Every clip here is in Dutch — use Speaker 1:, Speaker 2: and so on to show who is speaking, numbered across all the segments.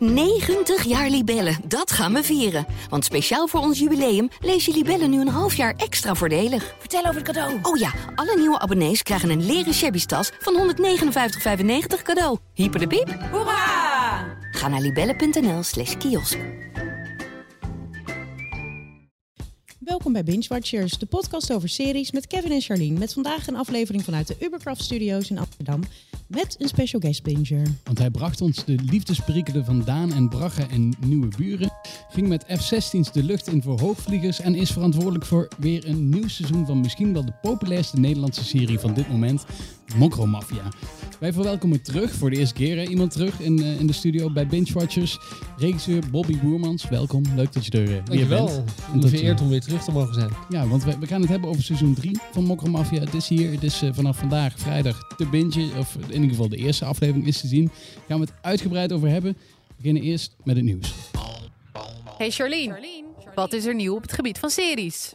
Speaker 1: 90 jaar Libellen, dat gaan we vieren. Want speciaal voor ons jubileum lees je Libellen nu een half jaar extra voordelig.
Speaker 2: Vertel over het cadeau.
Speaker 1: Oh ja, alle nieuwe abonnees krijgen een leren shabby tas van 159,95 cadeau. Hyper de piep.
Speaker 2: Hoera!
Speaker 1: Ga naar libellen.nl slash kiosk.
Speaker 3: Welkom bij Binge Watchers, de podcast over series met Kevin en Charlene. Met vandaag een aflevering vanuit de Ubercraft Studios in Amsterdam. Met een special guest binger.
Speaker 4: Want hij bracht ons de liefdesperikelen van Daan en Bragge en Nieuwe Buren. Ging met F-16's de lucht in voor hoogvliegers. En is verantwoordelijk voor weer een nieuw seizoen van misschien wel de populairste Nederlandse serie van dit moment. Mokro Mafia. Wij verwelkomen terug, voor de eerste keer hè, iemand terug in, eh, in de studio bij Binge Watchers. Regisseur Bobby Boermans, welkom. Leuk dat je er eh, weer
Speaker 5: Dankjewel.
Speaker 4: bent.
Speaker 5: Ik
Speaker 4: En dat,
Speaker 5: vereerd
Speaker 4: eh,
Speaker 5: om weer terug te mogen zijn.
Speaker 4: Ja, want we, we gaan het hebben over seizoen 3 van Mokro Mafia. Het is hier, het is eh, vanaf vandaag vrijdag te bingen. Of in ieder geval de eerste aflevering is te zien. Daar gaan we het uitgebreid over hebben. We beginnen eerst met het nieuws.
Speaker 2: Hey Charlene. Wat is er nieuw op het gebied van series?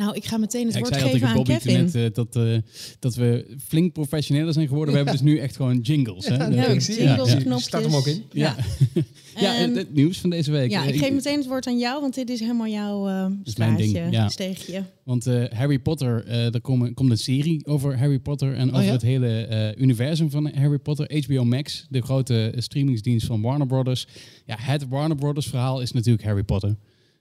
Speaker 3: Nou, ik ga meteen het
Speaker 4: Ja,
Speaker 3: woord geven aan
Speaker 4: Bobby
Speaker 3: Kevin.
Speaker 4: net eh, dat, eh, dat we flink professioneler zijn geworden. We hebben dus nu echt gewoon jingles. Hè?
Speaker 5: Ja, ik zie
Speaker 3: jingles, knopjes.
Speaker 5: Start hem ook in.
Speaker 4: Ja, ja
Speaker 3: En-
Speaker 4: het, het nieuws van deze week.
Speaker 3: ja,
Speaker 4: Eh,
Speaker 3: ik geef meteen het woord aan jou, want dit is helemaal jouw eh
Speaker 4: ding,
Speaker 3: straatje,
Speaker 4: ja.
Speaker 3: steegje.
Speaker 4: Want eh, Harry Potter, eh, er komen- komt een serie over Harry Potter en over
Speaker 5: ja?
Speaker 4: het hele eh, universum van Harry Potter. HBO Max, de grote streamingsdienst van Warner Brothers. Ja, het Warner Brothers verhaal is natuurlijk Harry Potter.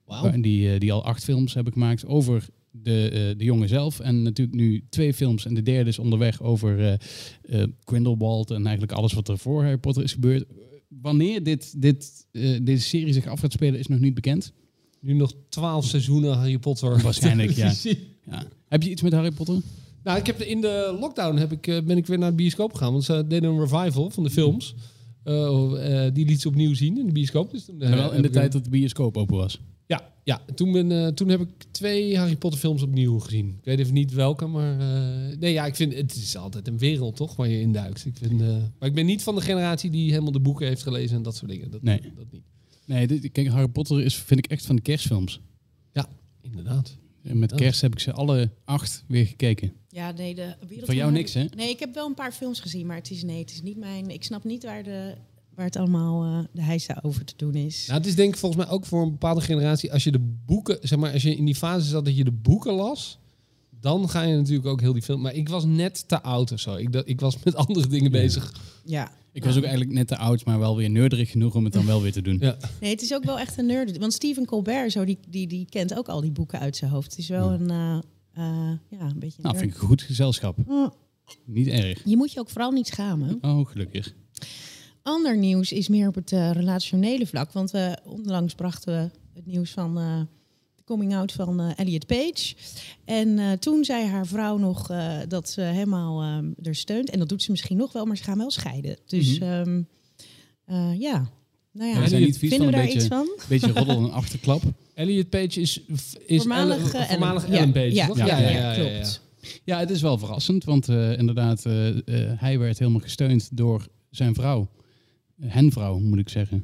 Speaker 5: Wauw.
Speaker 4: Die, die al acht films hebben gemaakt over de, eh, de jongen zelf. En natuurlijk nu twee films en de derde is onderweg over eh eh, Grindelwald en eigenlijk alles wat er voor Harry Potter is gebeurd. Wanneer dit, dit, deze serie zich af gaat spelen is nog niet bekend.
Speaker 5: Nu nog twaalf seizoenen Harry Potter.
Speaker 4: Waarschijnlijk, ja. Ja. Heb je iets met Harry Potter?
Speaker 5: nou, ik heb in de lockdown heb ik, ben ik weer naar de bioscoop gegaan. Want ze deden een revival van de films. Eh, die liet ze opnieuw zien in de bioscoop. Dus toen,
Speaker 4: wel in de tijd dat de bioscoop open was.
Speaker 5: Ja, ja. Toen, ben, eh, toen heb ik twee Harry Potter films opnieuw gezien. Ik weet even niet welke, maar... eh, nee, ja, ik vind... Het is altijd een wereld, toch? Waar je induikt. Ik vind, eh, maar ik ben niet van de generatie die helemaal de boeken heeft gelezen en dat soort dingen. Dat,
Speaker 4: Nee.
Speaker 5: dat niet.
Speaker 4: Nee, dit, kijk, Harry Potter is, vind ik echt van de kerstfilms.
Speaker 5: Inderdaad.
Speaker 4: En met kerst heb ik ze alle acht weer gekeken.
Speaker 3: Ja, nee, de wereld
Speaker 4: Voor jou niks, hè?
Speaker 3: Nee, ik heb wel een paar films gezien, maar het is nee, het is niet mijn. Ik snap niet waar de waar het allemaal eh, de heisa over te doen is.
Speaker 5: Nou, het is denk ik volgens mij ook voor een bepaalde generatie. Als je de boeken, zeg maar, als je in die fase zat dat je de boeken las, dan ga je natuurlijk ook heel die film. Maar ik was net te oud of zo. Ik, dat- ik was met andere dingen bezig.
Speaker 3: ja.
Speaker 4: Ik was ook eigenlijk net te oud, maar wel weer nerderig genoeg om het dan wel weer te doen.
Speaker 5: Ja.
Speaker 3: Nee, het is ook wel echt een nerd. Want Stephen Colbert, zo, die, die, die kent ook al die boeken uit zijn hoofd. Het is wel een, eh, eh, ja, een beetje.
Speaker 4: Nou,
Speaker 3: een
Speaker 4: vind ik een goed gezelschap. Niet erg.
Speaker 3: Je moet je ook vooral niet schamen.
Speaker 4: Oh, gelukkig.
Speaker 3: Ander nieuws is meer op het eh, relationele vlak. Want we onlangs brachten we het nieuws van eh, de coming out van eh, Elliot Page. En eh, toen zei haar vrouw nog eh, dat ze helemaal ehm er steunt. En dat doet ze misschien nog wel, maar ze gaan wel scheiden. Dus
Speaker 4: Mhm.
Speaker 3: ehm, eh, ja, nou ja.
Speaker 4: we zijn niet vies
Speaker 3: Vinden we
Speaker 4: van
Speaker 3: daar
Speaker 4: een
Speaker 3: iets
Speaker 4: beetje,
Speaker 3: van?
Speaker 4: beetje roddel en achterklap.
Speaker 5: Elliot Page is, is
Speaker 3: Voormalig,
Speaker 5: Ellen, voormalig
Speaker 3: Ellen.
Speaker 5: Ellen
Speaker 3: Ja,
Speaker 5: Page,
Speaker 3: ja,
Speaker 5: toch?
Speaker 3: ja, ja, klopt.
Speaker 4: Ja, het is wel verrassend, want eh, inderdaad, eh, eh, hij werd helemaal gesteund door zijn vrouw. Eh, hen vrouw, moet ik zeggen.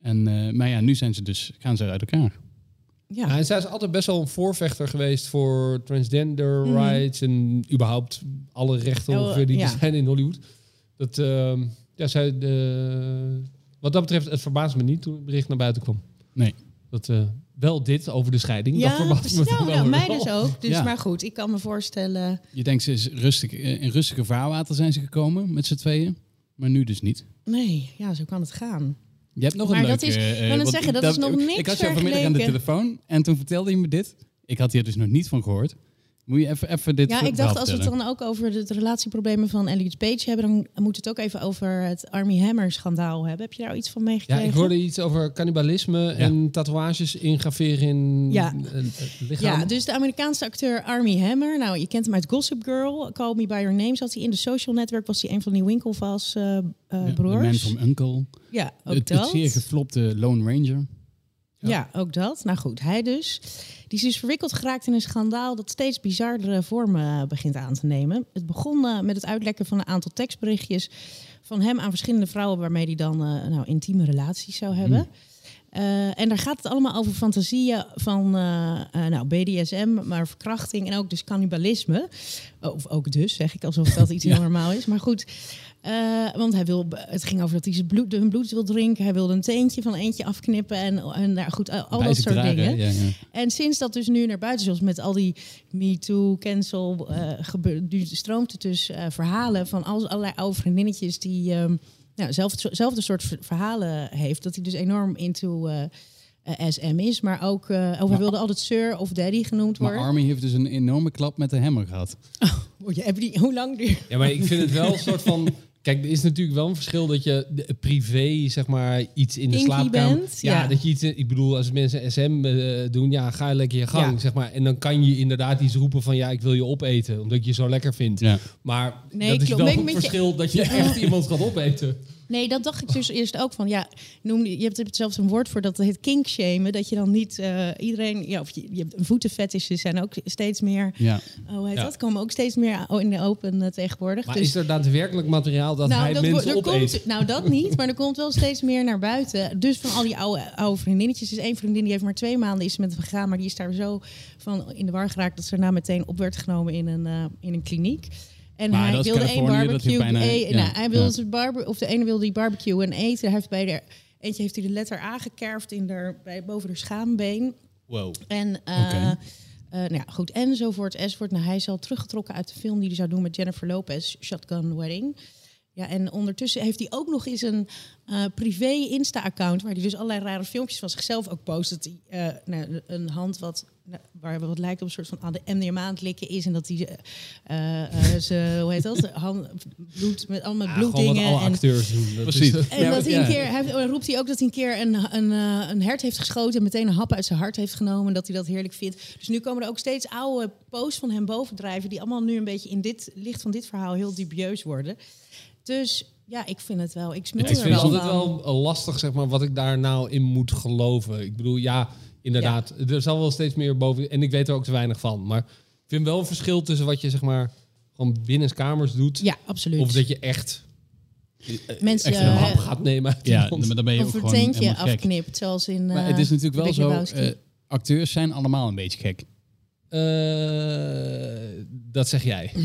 Speaker 4: En, eh, maar ja, nu zijn ze dus, gaan ze uit elkaar.
Speaker 3: Ja.
Speaker 5: Ja, en zij is altijd best wel een voorvechter geweest voor transgender
Speaker 3: Mhm.
Speaker 5: rights en überhaupt alle rechten
Speaker 3: Oh,
Speaker 5: ongeveer die
Speaker 3: ja.
Speaker 5: er zijn in Hollywood. Dat, ehm, ja, zij, de, wat dat betreft, het verbaast me niet toen het bericht naar buiten kwam.
Speaker 4: Nee.
Speaker 5: Dat eh, wel dit over de scheiding, dat
Speaker 3: Ja,
Speaker 5: verbaast
Speaker 3: precies.
Speaker 5: me
Speaker 3: nou, nou, mij dus ook. Dus
Speaker 4: Ja.
Speaker 3: maar goed, ik kan me voorstellen.
Speaker 4: Je denkt, ze is rustig, eh, in rustige vaarwater zijn ze gekomen met z'n tweeën. Maar nu dus niet.
Speaker 3: Nee, ja, zo kan het gaan.
Speaker 4: Je hebt nog
Speaker 3: Maar
Speaker 4: een
Speaker 3: dat
Speaker 4: leuke...
Speaker 3: is- ik wou net
Speaker 4: want
Speaker 3: zeggen, dat is nog niks
Speaker 4: Ik had jou vanmiddag aan de telefoon en toen vertelde je me dit. Ik had hier dus nog niet van gehoord. Moet je even, even dit
Speaker 3: Ja, ik dacht als we het dan ook over de relatieproblemen van Elliot Page hebben, dan moet het ook even over het Army Hammer schandaal hebben. Heb je daar iets van
Speaker 5: Ja,
Speaker 3: meegekregen?
Speaker 5: ik hoorde iets over cannibalisme en tatoeages ingraveren in
Speaker 3: Ja.
Speaker 5: eh, het lichaam.
Speaker 3: Ja, dus de Amerikaanse acteur Army Hammer. Nou, je kent hem uit Gossip Girl. Call Me By Your Name zat hij in. De Social Network was hij een van die Winklevoss eh eh,
Speaker 4: Ja,
Speaker 3: broers.
Speaker 4: Man from Uncle.
Speaker 3: Ja, ook
Speaker 4: Het,
Speaker 3: dat.
Speaker 4: het zeer geflopte Lone Ranger.
Speaker 3: Ja. ook dat. Nou goed, hij dus. Die is dus verwikkeld geraakt in een schandaal dat steeds bizardere vormen eh, begint aan te nemen. Het begon eh, met het uitlekken van een aantal tekstberichtjes van hem aan verschillende vrouwen waarmee hij dan eh, nou, intieme relaties zou hebben. Eh, en daar gaat het allemaal over fantasieën van eh, eh, nou, BDSM, maar verkrachting en ook dus cannibalisme. Of ook dus, zeg ik, alsof dat iets heel normaal is. Maar goed, want hij wil, het ging over dat hij zijn bloed, hun bloed wil drinken. Hij wilde een teentje van eentje afknippen. En, en nou, goed, al dat soort
Speaker 4: dragen,
Speaker 3: dingen.
Speaker 4: Ja, ja.
Speaker 3: En sinds dat dus nu naar buiten is, met al die MeToo, cancel, eh gebeur, nu stroomt het dus verhalen van al- allerlei oude vriendinnetjes die ehm nou, zelf, zelfde soort ver- verhalen heeft. Dat hij dus enorm into eh, eh, SM is, maar ook, eh oh, hij
Speaker 4: Maar-
Speaker 3: wilde altijd sir of daddy genoemd
Speaker 4: Maar
Speaker 3: worden.
Speaker 4: Army heeft dus een enorme klap met de hammer gehad.
Speaker 3: Oh, je die, hoe lang duurt?
Speaker 5: Ja, maar ik vind het wel een soort van... Kijk, er is natuurlijk wel een verschil dat je de- privé, zeg maar, iets in de slaapkamer...
Speaker 3: bent,
Speaker 5: ja,
Speaker 3: ja.
Speaker 5: dat je iets... in- Ik bedoel, als mensen SM eh, doen, ja, ga lekker je gang,
Speaker 3: Ja.
Speaker 5: zeg maar. En dan kan je inderdaad iets roepen van, ja, ik wil je opeten, omdat ik je zo lekker vind.
Speaker 4: Ja.
Speaker 5: Maar
Speaker 3: Nee,
Speaker 5: dat is wel een
Speaker 3: je-
Speaker 5: verschil dat je echt iemand gaat opeten.
Speaker 3: Nee, dat dacht ik dus eerst ook van. Ja, noem, je hebt er zelfs een woord voor dat heet kinkshamen. Dat je dan niet eh, iedereen. Ja, of je, je hebt voetenfetishes zijn ook steeds meer.
Speaker 4: Ja.
Speaker 3: Oh, hoe heet
Speaker 5: Ja.
Speaker 3: dat? Komen ook steeds meer in de open eh, tegenwoordig.
Speaker 5: Maar
Speaker 3: dus,
Speaker 5: is er daadwerkelijk materiaal dat hij
Speaker 3: dat
Speaker 5: mensen
Speaker 3: er
Speaker 5: opeet?
Speaker 3: komt, nou, dat niet, maar er komt wel steeds meer naar buiten. Dus van al die oude, oude vriendinnetjes. is één vriendin die heeft maar twee maanden is met hem gegaan, maar die is daar zo van in de war geraakt dat ze daarna meteen op werd genomen in een, eh, in een kliniek. En
Speaker 4: Maar
Speaker 3: hij wilde één barbecue.
Speaker 4: bijna- ja,
Speaker 3: nou, hij wilde
Speaker 4: ja.
Speaker 3: zijn barbe, of de ene wilde die barbecue en eten. Hij heeft bij de eentje heeft hij de letter A gekerfd in bij, boven de schaambeen.
Speaker 5: Wow.
Speaker 3: En, eh,
Speaker 4: Oké.
Speaker 3: eh, nou ja, goed, enzovoort, enzovoort. Nou, hij is al teruggetrokken uit de film die hij zou doen met Jennifer Lopez, Shotgun Wedding. Ja, en ondertussen heeft hij ook nog eens een eh, privé Insta-account... waar hij dus allerlei rare filmpjes van zichzelf ook post. Dat hij eh, nou, een hand wat, nou, waar wat lijkt op een soort van aan de MDMA aan het likken is... en dat hij eh, eh, ze, hoe heet dat, hand, bloed, met allemaal
Speaker 5: Ja, gewoon wat
Speaker 3: bloeddingen...
Speaker 5: alle
Speaker 3: en,
Speaker 5: acteurs doen. Dat
Speaker 4: Precies.
Speaker 5: Is,
Speaker 3: en dat hij een keer, hij, dan roept hij ook dat hij een keer een, een, een hert heeft geschoten en meteen een hap uit zijn hart heeft genomen. En dat hij dat heerlijk vindt. Dus nu komen er ook steeds oude posts van hem bovendrijven, die allemaal nu een beetje in dit licht van dit verhaal heel dubieus worden. Dus ja, ik vind het wel. Ik smul
Speaker 5: ik
Speaker 3: er
Speaker 5: vind het
Speaker 3: wel
Speaker 5: altijd wel eh, lastig, zeg maar, wat ik daar nou in moet geloven. Ik bedoel, ja, inderdaad, er zal wel steeds meer boven... En ik weet er ook te weinig van. Maar ik vind wel een verschil tussen wat je, zeg maar, gewoon binnenskamers doet...
Speaker 3: Ja, absoluut.
Speaker 5: of dat je echt
Speaker 3: Mensen
Speaker 5: echt een
Speaker 3: eh,
Speaker 5: hap gaat nemen uit
Speaker 4: Ja, maar dan ben je ook
Speaker 3: of een
Speaker 4: gewoon
Speaker 3: afknipt, zoals in.
Speaker 4: Maar
Speaker 3: eh,
Speaker 4: het is natuurlijk wel zo, eh, acteurs zijn allemaal een beetje gek.
Speaker 5: Eh, dat zeg jij.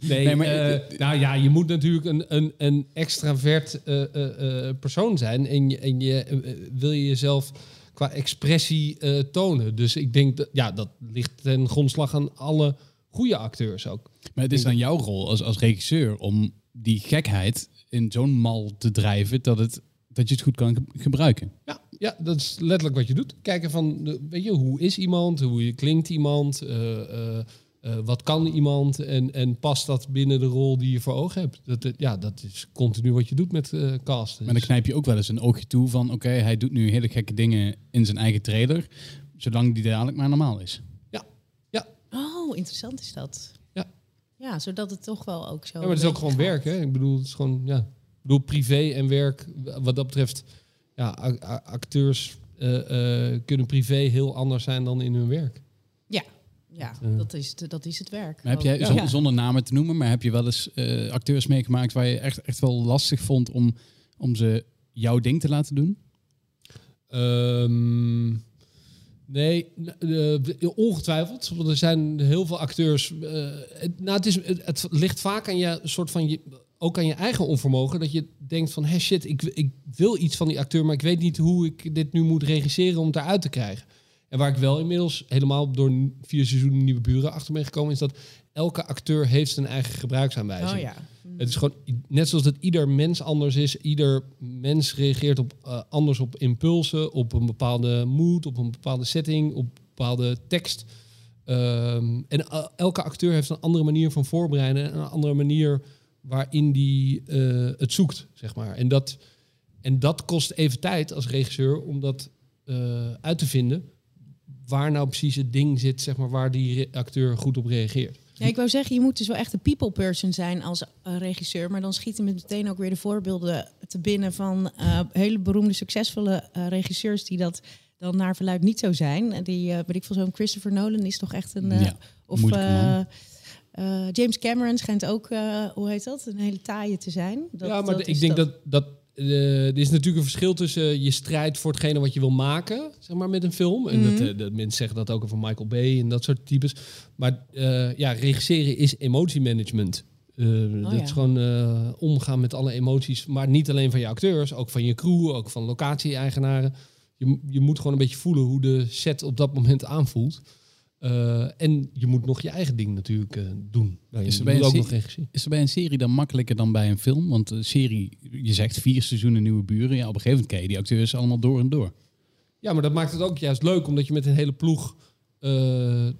Speaker 5: nee,
Speaker 4: Nee, maar-
Speaker 5: eh, nou ja, je moet natuurlijk een, een, een extravert eh, eh, eh, persoon zijn. En je, en je eh, wil je jezelf qua expressie eh, tonen. Dus ik denk dat ja, dat ligt ten grondslag aan alle goede acteurs ook.
Speaker 4: Maar het is dan jouw rol als, als regisseur om die gekheid in zo'n mal te drijven dat, het, dat je het goed kan ge- gebruiken.
Speaker 5: Ja, ja, dat is letterlijk wat je doet. Kijken van, weet je, hoe is iemand? Hoe klinkt iemand? eh, eh, eh, wat kan iemand? En, en past dat binnen de rol die je voor ogen hebt? Dat, ja, dat is continu wat je doet met eh casten.
Speaker 4: Maar dan knijp je ook wel eens een oogje toe van oké, hij doet nu hele gekke dingen in zijn eigen trailer, zolang die dadelijk maar normaal is.
Speaker 5: ja, ja.
Speaker 3: Oh, interessant is dat.
Speaker 5: Ja.
Speaker 3: Ja, zodat het toch wel ook zo.
Speaker 5: ja, maar het is ook gewoon werk, hè? Ik bedoel, het is gewoon, ja. Ik bedoel, privé en werk, wat dat betreft, ja, acteurs eh, eh, kunnen privé heel anders zijn dan in hun werk.
Speaker 3: Ja, ja
Speaker 5: eh,
Speaker 3: dat, is, het- dat is het werk.
Speaker 4: Maar heb jij,
Speaker 3: Ja.
Speaker 4: zonder namen te noemen, maar heb je wel eens eh, acteurs meegemaakt waar je echt, echt wel lastig vond om, om ze jouw ding te laten doen?
Speaker 5: Ehm, nee, eh, ongetwijfeld. Want er zijn heel veel acteurs. eh, het, nou, het, is, het, het ligt vaak aan je soort van je, ook aan je eigen onvermogen. Dat je denkt van, hé shit, ik, ik wil iets van die acteur, maar ik weet niet hoe ik dit nu moet regisseren om het eruit te krijgen. En waar ik wel inmiddels helemaal door vier seizoenen nieuwe buren achter ben gekomen, is dat elke acteur heeft zijn eigen gebruiksaanwijzing.
Speaker 3: Oh ja.
Speaker 5: Het is gewoon net zoals dat ieder mens anders is. Ieder mens reageert op, eh, anders op impulsen, op een bepaalde mood, op een bepaalde setting, op een bepaalde tekst. Ehm, en elke acteur heeft een andere manier van voorbereiden en een andere manier waarin die eh, het zoekt, zeg maar. En dat, en dat kost even tijd als regisseur om dat eh, uit te vinden. Waar nou precies het ding zit, zeg maar, waar die acteur goed op reageert.
Speaker 3: Ja, ik wou zeggen, je moet dus wel echt een people person zijn als eh, regisseur. Maar dan schieten me meteen ook weer de voorbeelden te binnen van eh, hele beroemde, succesvolle regisseurs die dat dan naar verluid niet zo zijn. En Die, eh weet ik veel, zo'n Christopher Nolan is toch echt een... eh,
Speaker 4: Ja,
Speaker 3: of eh, James Cameron schijnt ook, eh, hoe heet dat, een hele taaie te zijn. Dat,
Speaker 5: ja, maar
Speaker 3: dat
Speaker 5: ik denk dat, dat eh, er is natuurlijk een verschil tussen je strijd voor hetgene wat je wil maken, zeg maar, met een film. En
Speaker 3: Mhm.
Speaker 5: dat, eh, dat mensen zeggen dat ook over Michael Bay en dat soort types. Maar ja, regisseren is emotiemanagement. Eh, dat
Speaker 3: ja.
Speaker 5: is gewoon omgaan met alle emoties. Maar niet alleen van je acteurs, ook van je crew, ook van locatie-eigenaren. Je, je moet gewoon een beetje voelen hoe de set op dat moment aanvoelt. Eh, en je moet nog je eigen ding natuurlijk eh, doen. Nou,
Speaker 4: Is er bij een
Speaker 5: ook nog.
Speaker 4: Is er bij een serie dan makkelijker dan bij een film? Want een serie, je zegt vier seizoenen nieuwe buren. Ja, op een gegeven moment ken je die acteurs allemaal door en door.
Speaker 5: Ja, maar dat maakt het ook juist leuk, omdat je met een hele ploeg eh, eh,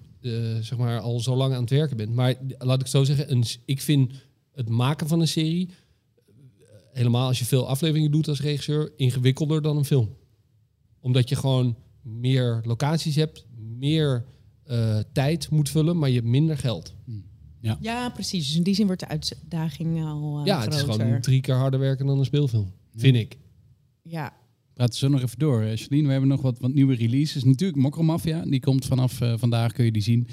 Speaker 5: zeg maar, al zo lang aan het werken bent. Maar laat ik zo zeggen, een, ik vind het maken van een serie, eh, helemaal als je veel afleveringen doet als regisseur, ingewikkelder dan een film. Omdat je gewoon meer locaties hebt, meer eh, tijd moet vullen, maar je hebt minder geld.
Speaker 3: Ja, precies. Dus in die zin wordt de uitdaging al eh,
Speaker 5: ja, het is gewoon drie keer harder werken dan een speelfilm, vind ik.
Speaker 3: Ja,
Speaker 4: Praten we zo nog even door. Eh, Janine, we hebben nog wat, wat nieuwe releases. Natuurlijk Mokromafia, die komt vanaf eh, vandaag, kun je die zien.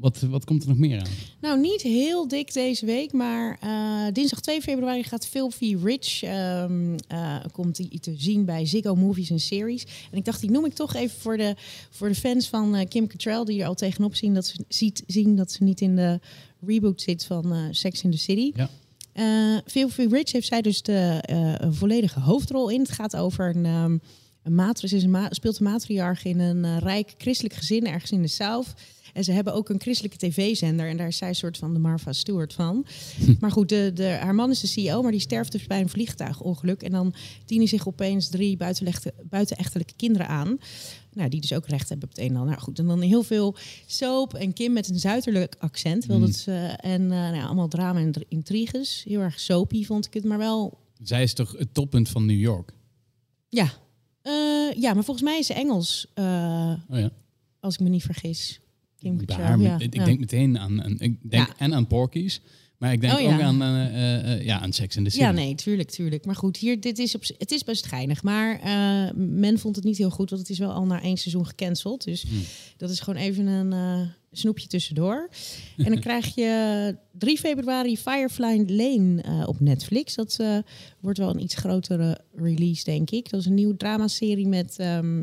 Speaker 4: Wat, wat komt er nog meer aan?
Speaker 3: Nou, niet heel dik deze week, maar eh, dinsdag 2 februari gaat Filthy Rich ehm, eh, komt die te zien bij Ziggo Movies en Series. En ik dacht, die noem ik toch even voor de, voor de fans van eh, Kim Cattrall, die er al tegenop zien dat ze, ziet, zien dat ze niet in de reboot zit van Sex in the City.
Speaker 4: Ja.
Speaker 3: Filthy Rich heeft zij dus de een volledige hoofdrol in. Het gaat over een, ehm een matris, is een ma- speelt een matriarch in een rijk christelijk gezin ergens in de South. En ze hebben ook een christelijke tv-zender. En daar is zij een soort van de Martha Stewart van. Maar goed, de, de, haar man is de CEO, maar die sterft dus bij een vliegtuigongeluk. En dan dienen zich opeens drie buitenechtelijke kinderen aan. Nou, die dus ook recht hebben op het een en ander. Nou goed, en dan heel veel soap en Kim met een zuiterlijk accent. Wil dat ze, en eh, nou ja, allemaal drama en intriges. Heel erg soapy vond ik het, maar wel...
Speaker 4: Zij is toch het toppunt van New York?
Speaker 3: Ja, Eh, ja maar volgens mij is ze Engels, eh,
Speaker 4: Oh ja.
Speaker 3: als ik me niet vergis. Kim ja.
Speaker 4: ik
Speaker 3: Ja.
Speaker 4: denk meteen aan, aan ik denk en aan Porky's. Maar ik denk
Speaker 3: Oh
Speaker 4: ook aan, eh, ja, aan Sex in the City.
Speaker 3: Ja, nee, tuurlijk, tuurlijk. Maar goed, hier, dit is op, het is best geinig. Maar men vond het niet heel goed, want het is wel al na één seizoen gecanceld. Dus
Speaker 4: Hmm.
Speaker 3: dat is gewoon even een snoepje tussendoor. en dan krijg je 3 februari Firefly Lane op Netflix. Dat eh, wordt wel een iets grotere release, denk ik. Dat is een nieuwe dramaserie met... ehm,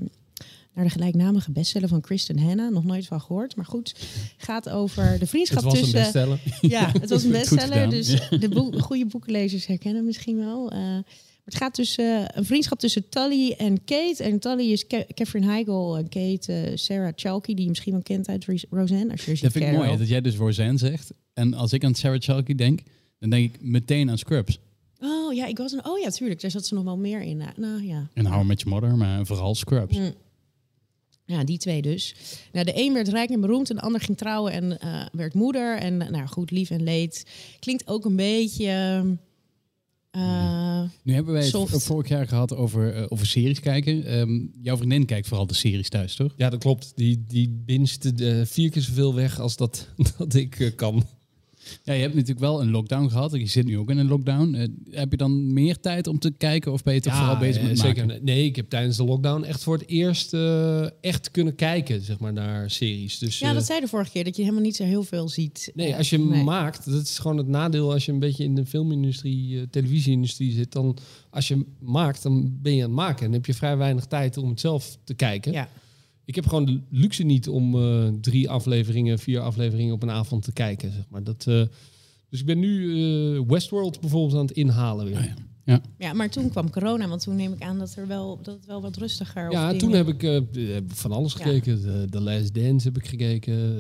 Speaker 3: naar de gelijknamige bestseller van Kristen Hanna. Nog nooit van gehoord. Maar goed, gaat over de vriendschap
Speaker 5: Het was een
Speaker 3: tussen...
Speaker 5: bestseller.
Speaker 3: Ja, het was een bestseller. Dus de boek, goede boekenlezers herkennen misschien wel. Eh, maar het gaat dus eh, een vriendschap tussen Tully en Kate. En Tully is Ca- Catherine Heigl en Kate eh, Sarah Chalky, die je misschien wel kent uit Ros- Roseanne. Als je
Speaker 4: Dat vind ik mooi, dat jij dus Roseanne zegt. En als ik aan Sarah Chalky denk, dan denk ik meteen aan Scrubs.
Speaker 3: Oh ja, ik was een. Oh ja, tuurlijk. Daar zat ze nog wel meer in. Nou, nou ja.
Speaker 4: En How I Met Your Mother, maar vooral Scrubs.
Speaker 3: Mm. Ja, die twee dus. Nou, de een werd rijk en beroemd en de ander ging trouwen en eh, werd moeder. En eh, nou goed, lief en leed. Klinkt ook een beetje. eh,
Speaker 4: Nu hebben wij het
Speaker 3: Soft.
Speaker 4: vorig jaar gehad over, over series kijken. Ehm, jouw vriendin kijkt vooral de series thuis, toch?
Speaker 5: Ja, dat klopt. Die, die binst eh, vier keer zoveel weg als dat, dat ik kan.
Speaker 4: Ja, je hebt natuurlijk wel een lockdown gehad. Je zit nu ook in een lockdown. Eh, heb je dan meer tijd om te kijken of ben je toch vooral bezig
Speaker 5: eh,
Speaker 4: met
Speaker 5: zeker.
Speaker 4: maken?
Speaker 5: Nee, ik heb tijdens de lockdown echt voor het eerst eh, echt kunnen kijken zeg maar, naar series. Dus,
Speaker 3: ja,
Speaker 5: eh,
Speaker 3: dat zei de vorige keer, dat je helemaal niet zo heel veel ziet.
Speaker 5: Nee,
Speaker 3: Eh,
Speaker 5: als je
Speaker 3: nee.
Speaker 5: maakt, dat is gewoon het nadeel als je een beetje in de filmindustrie, eh, televisieindustrie zit. Dan als je maakt, dan ben je aan het maken. En dan heb je vrij weinig tijd om het zelf te kijken.
Speaker 3: Ja.
Speaker 5: Ik heb gewoon de luxe niet om eh, drie afleveringen, vier afleveringen op een avond te kijken. Zeg maar. dat, eh, dus ik ben nu eh, Westworld bijvoorbeeld aan het inhalen weer.
Speaker 4: Oh ja.
Speaker 3: ja, maar toen kwam corona, want toen neem ik aan dat, er wel, dat het wel wat rustiger
Speaker 5: Ja, toen heb ik eh, heb van alles
Speaker 3: Ja.
Speaker 5: gekeken. The, The Last Dance heb ik gekeken.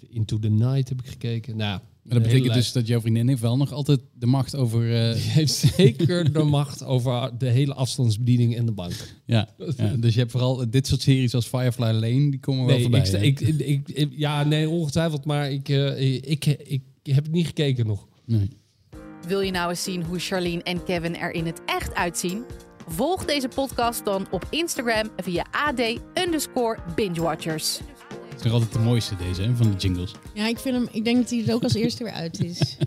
Speaker 5: eh, Into the Night heb ik gekeken. Nou,
Speaker 4: Maar dat betekent dus dat jouw vriendin heeft wel nog altijd de macht over... eh,
Speaker 5: Die heeft zeker de macht over de hele afstandsbediening en de bank.
Speaker 4: ja, ja, dus je hebt vooral dit soort series als Firefly Lane, die komen wel voorbij.
Speaker 5: ik, ik, ik- ja, nee, ongetwijfeld. Maar ik, eh, ik, ik, heb het niet gekeken nog.
Speaker 4: Nee.
Speaker 2: Wil je nou eens zien hoe Charlene en Kevin er in het echt uitzien? Volg deze podcast dan op Instagram via AD underscore bingewatchers.
Speaker 4: Het is nog altijd de mooiste deze, hè, van de jingles.
Speaker 3: Ja, ik, vind hem, ik denk dat hij er ook als eerste weer uit is.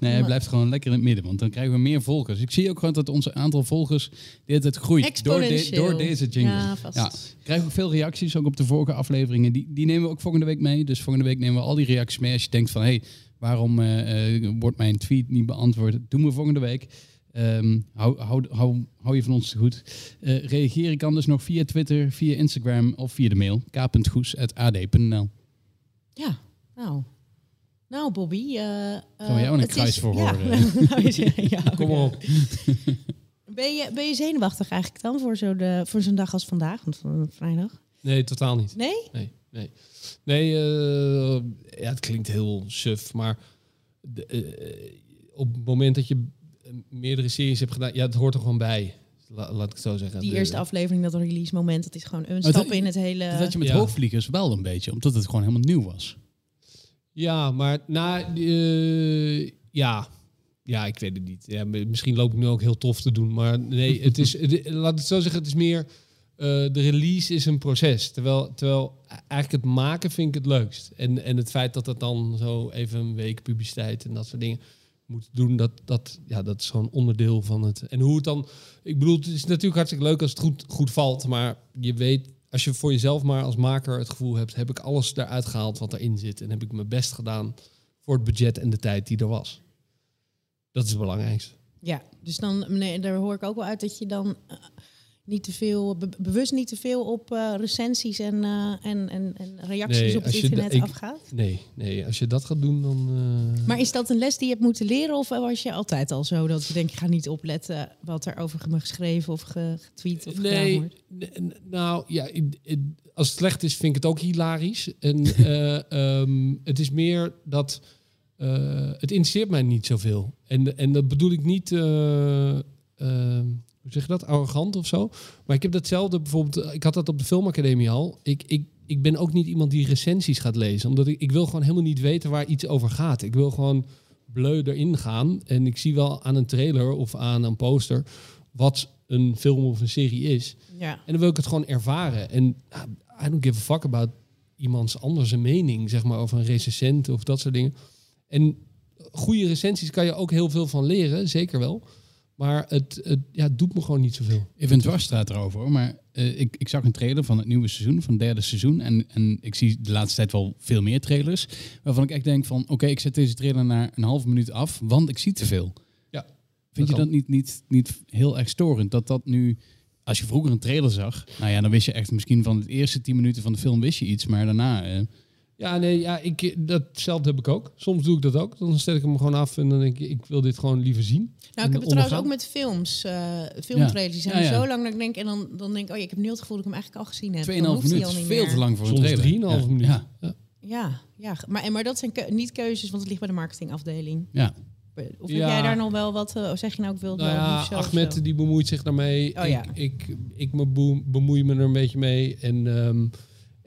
Speaker 4: Nee, hij blijft gewoon lekker in het midden, want dan krijgen we meer volgers. Ik zie ook gewoon dat onze aantal volgers hele tijd groeit. Door, de- door deze jingle.
Speaker 3: Ja, vast.
Speaker 4: Ja. Ik krijg ook veel reacties, ook op de vorige afleveringen. Die, die nemen we ook volgende week mee. Dus volgende week nemen we al die reacties mee. Als je denkt van, hé, hey, waarom eh, eh, wordt mijn tweet niet beantwoord? Doen we volgende week. Ehm, hou, hou, hou, hou je van ons te goed. Eh, reageren kan dus nog via Twitter, via Instagram of via de mail. k.goes.ad.nl
Speaker 3: Ja, nou. Nou, Bobby. eh
Speaker 4: Gaan we jou een kruis
Speaker 3: is-
Speaker 4: voor
Speaker 3: ja.
Speaker 4: horen?
Speaker 3: Nou, ja,
Speaker 5: Kom op.
Speaker 3: Ben je, ben je zenuwachtig eigenlijk dan voor zo'n de- voor zo'n dag als vandaag, want van vrijdag?
Speaker 5: Nee, totaal niet.
Speaker 3: Nee?
Speaker 5: Nee, nee. Nee, eh, ja, het klinkt heel suf, maar de, eh, op het moment dat je eh, meerdere series hebt gedaan, ja, het hoort er gewoon bij. La- laat ik het zo zeggen.
Speaker 3: Die
Speaker 5: De-
Speaker 3: eerste aflevering, dat release moment, dat is gewoon een
Speaker 4: dat-
Speaker 3: stap in het hele...
Speaker 4: Dat had je met
Speaker 5: Ja.
Speaker 4: hoogvliegers wel een beetje, omdat het gewoon helemaal nieuw was.
Speaker 5: Ja, maar na, eh, ja. ja, ik weet het niet. Ja, misschien loop ik nu ook heel tof te doen, maar nee, het is, het- laat ik het zo zeggen, het is meer, eh, de release is een proces. Terwijl, terwijl eigenlijk het maken vind ik het leukst. En, en het feit dat het dan zo even een week publiciteit en dat soort dingen moet doen, dat, dat, ja, dat is gewoon onderdeel van het. En hoe het dan, ik bedoel, het is natuurlijk hartstikke leuk als het goed, goed valt, maar je weet, als je voor jezelf maar als maker het gevoel hebt, heb ik alles eruit gehaald wat erin zit en heb ik mijn best gedaan voor het budget en de tijd die er was. Dat is het belangrijkste.
Speaker 3: Ja, dus dan, nee, daar hoor ik ook wel uit dat je dan eh, niet te veel, be- bewust niet te veel op eh, recensies en, eh, en, en, en reacties
Speaker 5: Nee,
Speaker 3: op het internet
Speaker 5: ik-
Speaker 3: afgaat.
Speaker 5: Nee, nee, als je dat gaat doen, dan. eh,
Speaker 3: Maar is dat een les die je hebt moeten leren of was je altijd al zo dat je denkt, ik ga niet opletten wat er over me geschreven of ge- getweet of
Speaker 5: nee,
Speaker 3: wordt?
Speaker 5: n- n- nou ja, als het slecht is, vind ik het ook hilarisch. En eh, ehm, het is meer dat het interesseert mij niet zoveel. En, en dat bedoel ik niet, eh, ehm, hoe zeg je dat, arrogant of zo. Maar ik heb datzelfde bijvoorbeeld, eh, ik had dat op de filmacademie al. Ik, ik, ik ben ook niet iemand die recensies gaat lezen, omdat ik, ik wil gewoon helemaal niet weten waar iets over gaat. Ik wil gewoon bleu erin gaan. En ik zie wel aan een trailer of aan een poster wat een film of een serie is.
Speaker 3: Ja.
Speaker 5: En dan wil ik het gewoon ervaren. En ja, I don't give a fuck about iemands anders een mening, zeg maar, over een recensent of dat soort dingen. En goede recensies kan je ook heel veel van leren, zeker wel. Maar het, het, ja, het doet me gewoon niet zoveel.
Speaker 4: Even een dwarsstraat erover hoor. Maar eh, ik, ik zag een trailer van het nieuwe seizoen, van het derde seizoen. En, en ik zie de laatste tijd wel veel meer trailers. Waarvan ik echt denk van, oké, ik zet deze trailer naar een half minuut af, want ik zie te veel.
Speaker 5: Ja,
Speaker 4: Vind
Speaker 5: dat
Speaker 4: je dat niet, niet, niet heel erg storend? Dat dat nu, als je vroeger een trailer zag, nou ja, dan wist je echt misschien van de eerste tien minuten van de film wist je iets. Maar daarna, eh,
Speaker 5: Ja, nee, ja, ik, datzelfde heb ik ook. Soms doe ik dat ook. Dan stel ik hem gewoon af en dan denk ik, ik wil dit gewoon liever zien.
Speaker 3: Nou, ik heb het trouwens ook met films, eh filmtrailers. Die zijn
Speaker 4: Ja, ja.
Speaker 3: zo lang dat ik denk, en dan, dan denk ik, oh ja, ik heb nu het gevoel dat ik hem eigenlijk al gezien heb.
Speaker 4: 2,5
Speaker 3: Dan hoeft hij
Speaker 4: minuten
Speaker 3: al
Speaker 4: is
Speaker 3: niet
Speaker 4: veel
Speaker 3: meer.
Speaker 4: te lang voor een
Speaker 5: Soms
Speaker 4: trailer.
Speaker 5: 3,5
Speaker 4: ja.
Speaker 5: minuut.
Speaker 4: Ja,
Speaker 5: Ja.
Speaker 3: Maar, maar dat zijn keu- niet keuzes, want het ligt bij de marketingafdeling.
Speaker 4: ja.
Speaker 3: Of heb
Speaker 5: Ja.
Speaker 3: jij daar nog wel wat, eh, zeg je nou, ik wil
Speaker 5: Nou
Speaker 3: wel
Speaker 5: ja,
Speaker 3: of
Speaker 5: Ahmed
Speaker 3: zo?
Speaker 5: die bemoeit zich daarmee.
Speaker 3: Oh ja.
Speaker 5: ik, ik, ik me bemoei me er een beetje mee. En, ehm,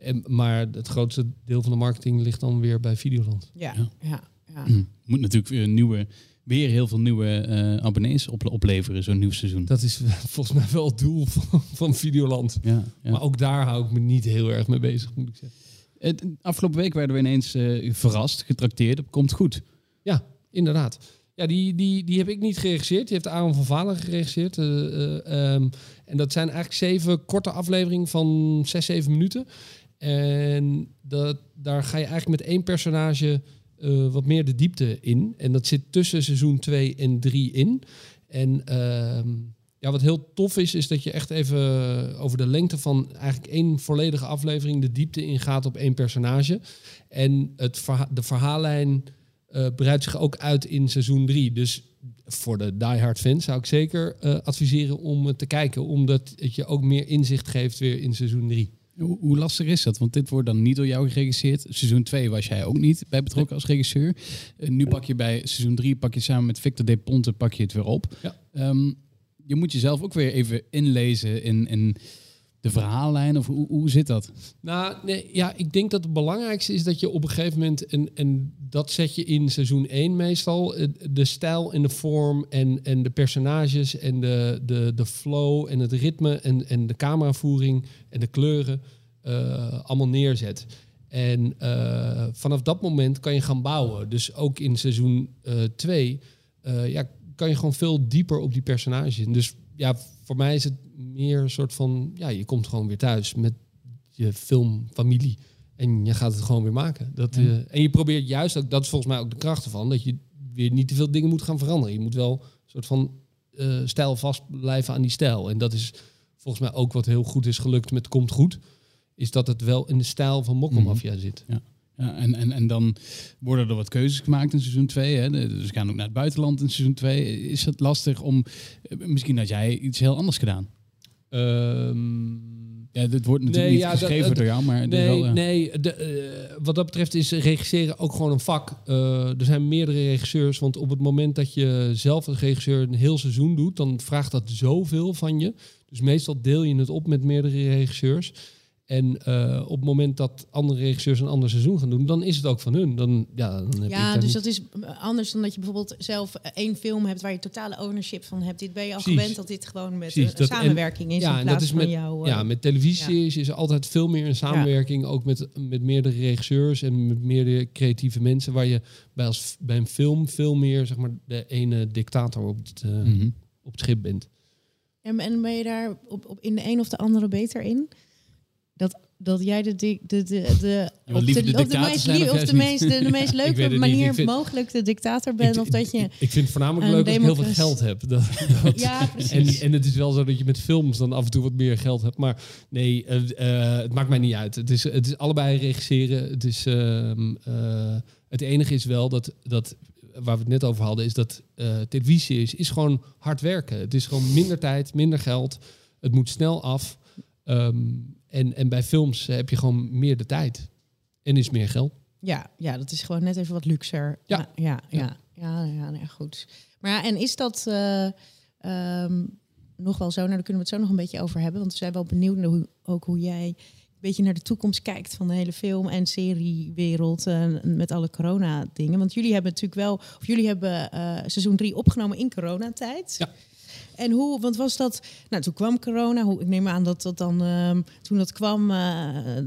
Speaker 5: en, maar het grootste deel van de marketing ligt dan weer bij Videoland.
Speaker 3: Ja,
Speaker 4: Ja.
Speaker 3: ja, ja.
Speaker 4: Hm. Moet natuurlijk weer, een nieuwe, weer heel veel nieuwe eh, abonnees op, opleveren, zo'n nieuw seizoen.
Speaker 5: Dat is volgens mij wel het doel van, van Videoland.
Speaker 4: ja, ja.
Speaker 5: Maar ook daar hou ik me niet heel erg mee bezig, moet ik zeggen.
Speaker 4: Het, afgelopen week werden we ineens eh, verrast, getrakteerd. op Komt goed.
Speaker 5: Ja, inderdaad. Ja, die, die, die heb ik niet geregisseerd. Die heeft Aaron van Valen geregisseerd. Eh, eh, ehm, en dat zijn eigenlijk zeven korte afleveringen van zes, zeven minuten. En dat, daar ga je eigenlijk met één personage eh, wat meer de diepte in. En dat zit tussen seizoen 2 en 3 in. En ehm, ja, wat heel tof is, is dat je echt even over de lengte van eigenlijk één volledige aflevering de diepte ingaat op één personage. En het de verhaallijn eh breidt zich ook uit in seizoen 3. Dus voor de diehard fans zou ik zeker eh, adviseren om te kijken. Omdat het je ook meer inzicht geeft weer in seizoen 3.
Speaker 4: Hoe, lastig is dat? Want dit wordt dan niet door jou geregisseerd. Seizoen 2 was jij ook niet bij betrokken als regisseur. Eh, nu pak je bij seizoen 3, pak je samen met Victor De Ponte, pak je het weer op.
Speaker 5: Ja.
Speaker 4: Ehm, je moet jezelf ook weer even inlezen in, in de verhaallijn. Of hoe, hoe zit dat?
Speaker 5: Nou, nee, ja, ik denk dat het belangrijkste is dat je op een gegeven moment, en, en dat zet je in seizoen 1 meestal, eh, de stijl en de vorm en, en de personages en de, de, de flow en het ritme en, en de cameravoering en de kleuren eh, allemaal neerzet. En eh, vanaf dat moment kan je gaan bouwen. Dus ook in seizoen 2 ja, kan je gewoon veel dieper op die personages. Dus ja, voor mij is het meer een soort van, ja, je komt gewoon weer thuis met je filmfamilie. En je gaat het gewoon weer maken. Dat,
Speaker 4: Ja.
Speaker 5: eh, en je probeert juist ook, dat is volgens mij ook de kracht ervan, dat je weer niet te veel dingen moet gaan veranderen. Je moet wel een soort van eh, stijl vast blijven aan die stijl. En dat is volgens mij ook wat heel goed is gelukt met Komt Goed. Is dat het wel in de stijl van Mokkelmafia zit.
Speaker 4: Ja, Ja, en, en, en dan worden er wat keuzes gemaakt in seizoen 2. Hè? Dus we gaan ook naar het buitenland in seizoen 2. Is het lastig om... eh, Misschien had jij iets heel anders gedaan.
Speaker 5: Ehm,
Speaker 4: Ja, dit wordt natuurlijk
Speaker 5: Nee,
Speaker 4: niet
Speaker 5: ja,
Speaker 4: geschreven
Speaker 5: dat-
Speaker 4: door jou, maar...
Speaker 5: Nee,
Speaker 4: wel,
Speaker 5: nee de, eh, wat dat betreft is regisseren ook gewoon een vak. Eh, er zijn meerdere regisseurs, want op het moment dat je zelf als regisseur een heel seizoen doet, dan vraagt dat zoveel van je. Dus meestal deel je het op met meerdere regisseurs. En eh, op het moment dat andere regisseurs een ander seizoen gaan doen, dan is het ook van hun. Dan, ja, dan heb
Speaker 3: Ja, dus
Speaker 5: niet-
Speaker 3: dat is anders dan dat je bijvoorbeeld zelf eh, één film hebt waar je totale ownership van hebt. Dit ben je al
Speaker 5: Precies.
Speaker 3: gewend dat dit gewoon met
Speaker 5: Precies,
Speaker 3: eh, een
Speaker 5: dat- en-
Speaker 3: samenwerking is
Speaker 5: ja,
Speaker 3: in
Speaker 5: en
Speaker 3: plaats
Speaker 5: dat is
Speaker 3: van
Speaker 5: met-
Speaker 3: jou. eh,
Speaker 5: Ja, met televisie is er altijd veel meer een samenwerking, ook met, met meerdere regisseurs en met meerdere creatieve mensen, waar je bij, als, bij een film veel meer zeg maar, de ene dictator op het, eh,
Speaker 4: mhm.
Speaker 5: op het schip bent.
Speaker 3: En, en ben je daar op, op in de een of de andere beter in? Dat, jij de, de, de, de, op
Speaker 4: de
Speaker 3: op de meest,
Speaker 4: of
Speaker 3: de meest, de, de meest leuke manier
Speaker 5: vind-
Speaker 3: mogelijk de dictator bent.
Speaker 5: ik,
Speaker 3: of dat je...
Speaker 5: ik, ik vind het voornamelijk leuk dat ik heel veel geld heb. Dat, dat-
Speaker 3: Ja,
Speaker 5: en,
Speaker 3: precies.
Speaker 5: en het is wel zo dat je met films dan af en toe wat meer geld hebt. Maar nee, eh, eh, het maakt mij niet uit. Het is, het is allebei regisseren. Het, is, ehm, eh, het enige is wel dat, dat, waar we het net over hadden, is dat televisie is, is gewoon hard werken. Het is gewoon minder tijd, minder geld. Het moet snel af. Ehm, en, en bij films heb je gewoon meer de tijd. En is meer geld.
Speaker 3: Ja, ja, dat is gewoon net even wat luxer.
Speaker 5: Ja.
Speaker 3: ja, ja, ja, ja, ja, nee, goed. Maar ja, en is dat eh, ehm, nog wel zo? Nou, daar kunnen we het zo nog een beetje over hebben. Want we zijn wel benieuwd naar hoe, ook hoe jij een beetje naar de toekomst kijkt van de hele film- en seriewereld eh, met alle corona-dingen. Want jullie hebben natuurlijk wel, of jullie hebben eh, seizoen 3 opgenomen in coronatijd.
Speaker 5: Ja.
Speaker 3: En hoe, want was dat, nou toen kwam corona, hoe, ik neem aan dat dat dan, ehm, toen dat kwam, eh,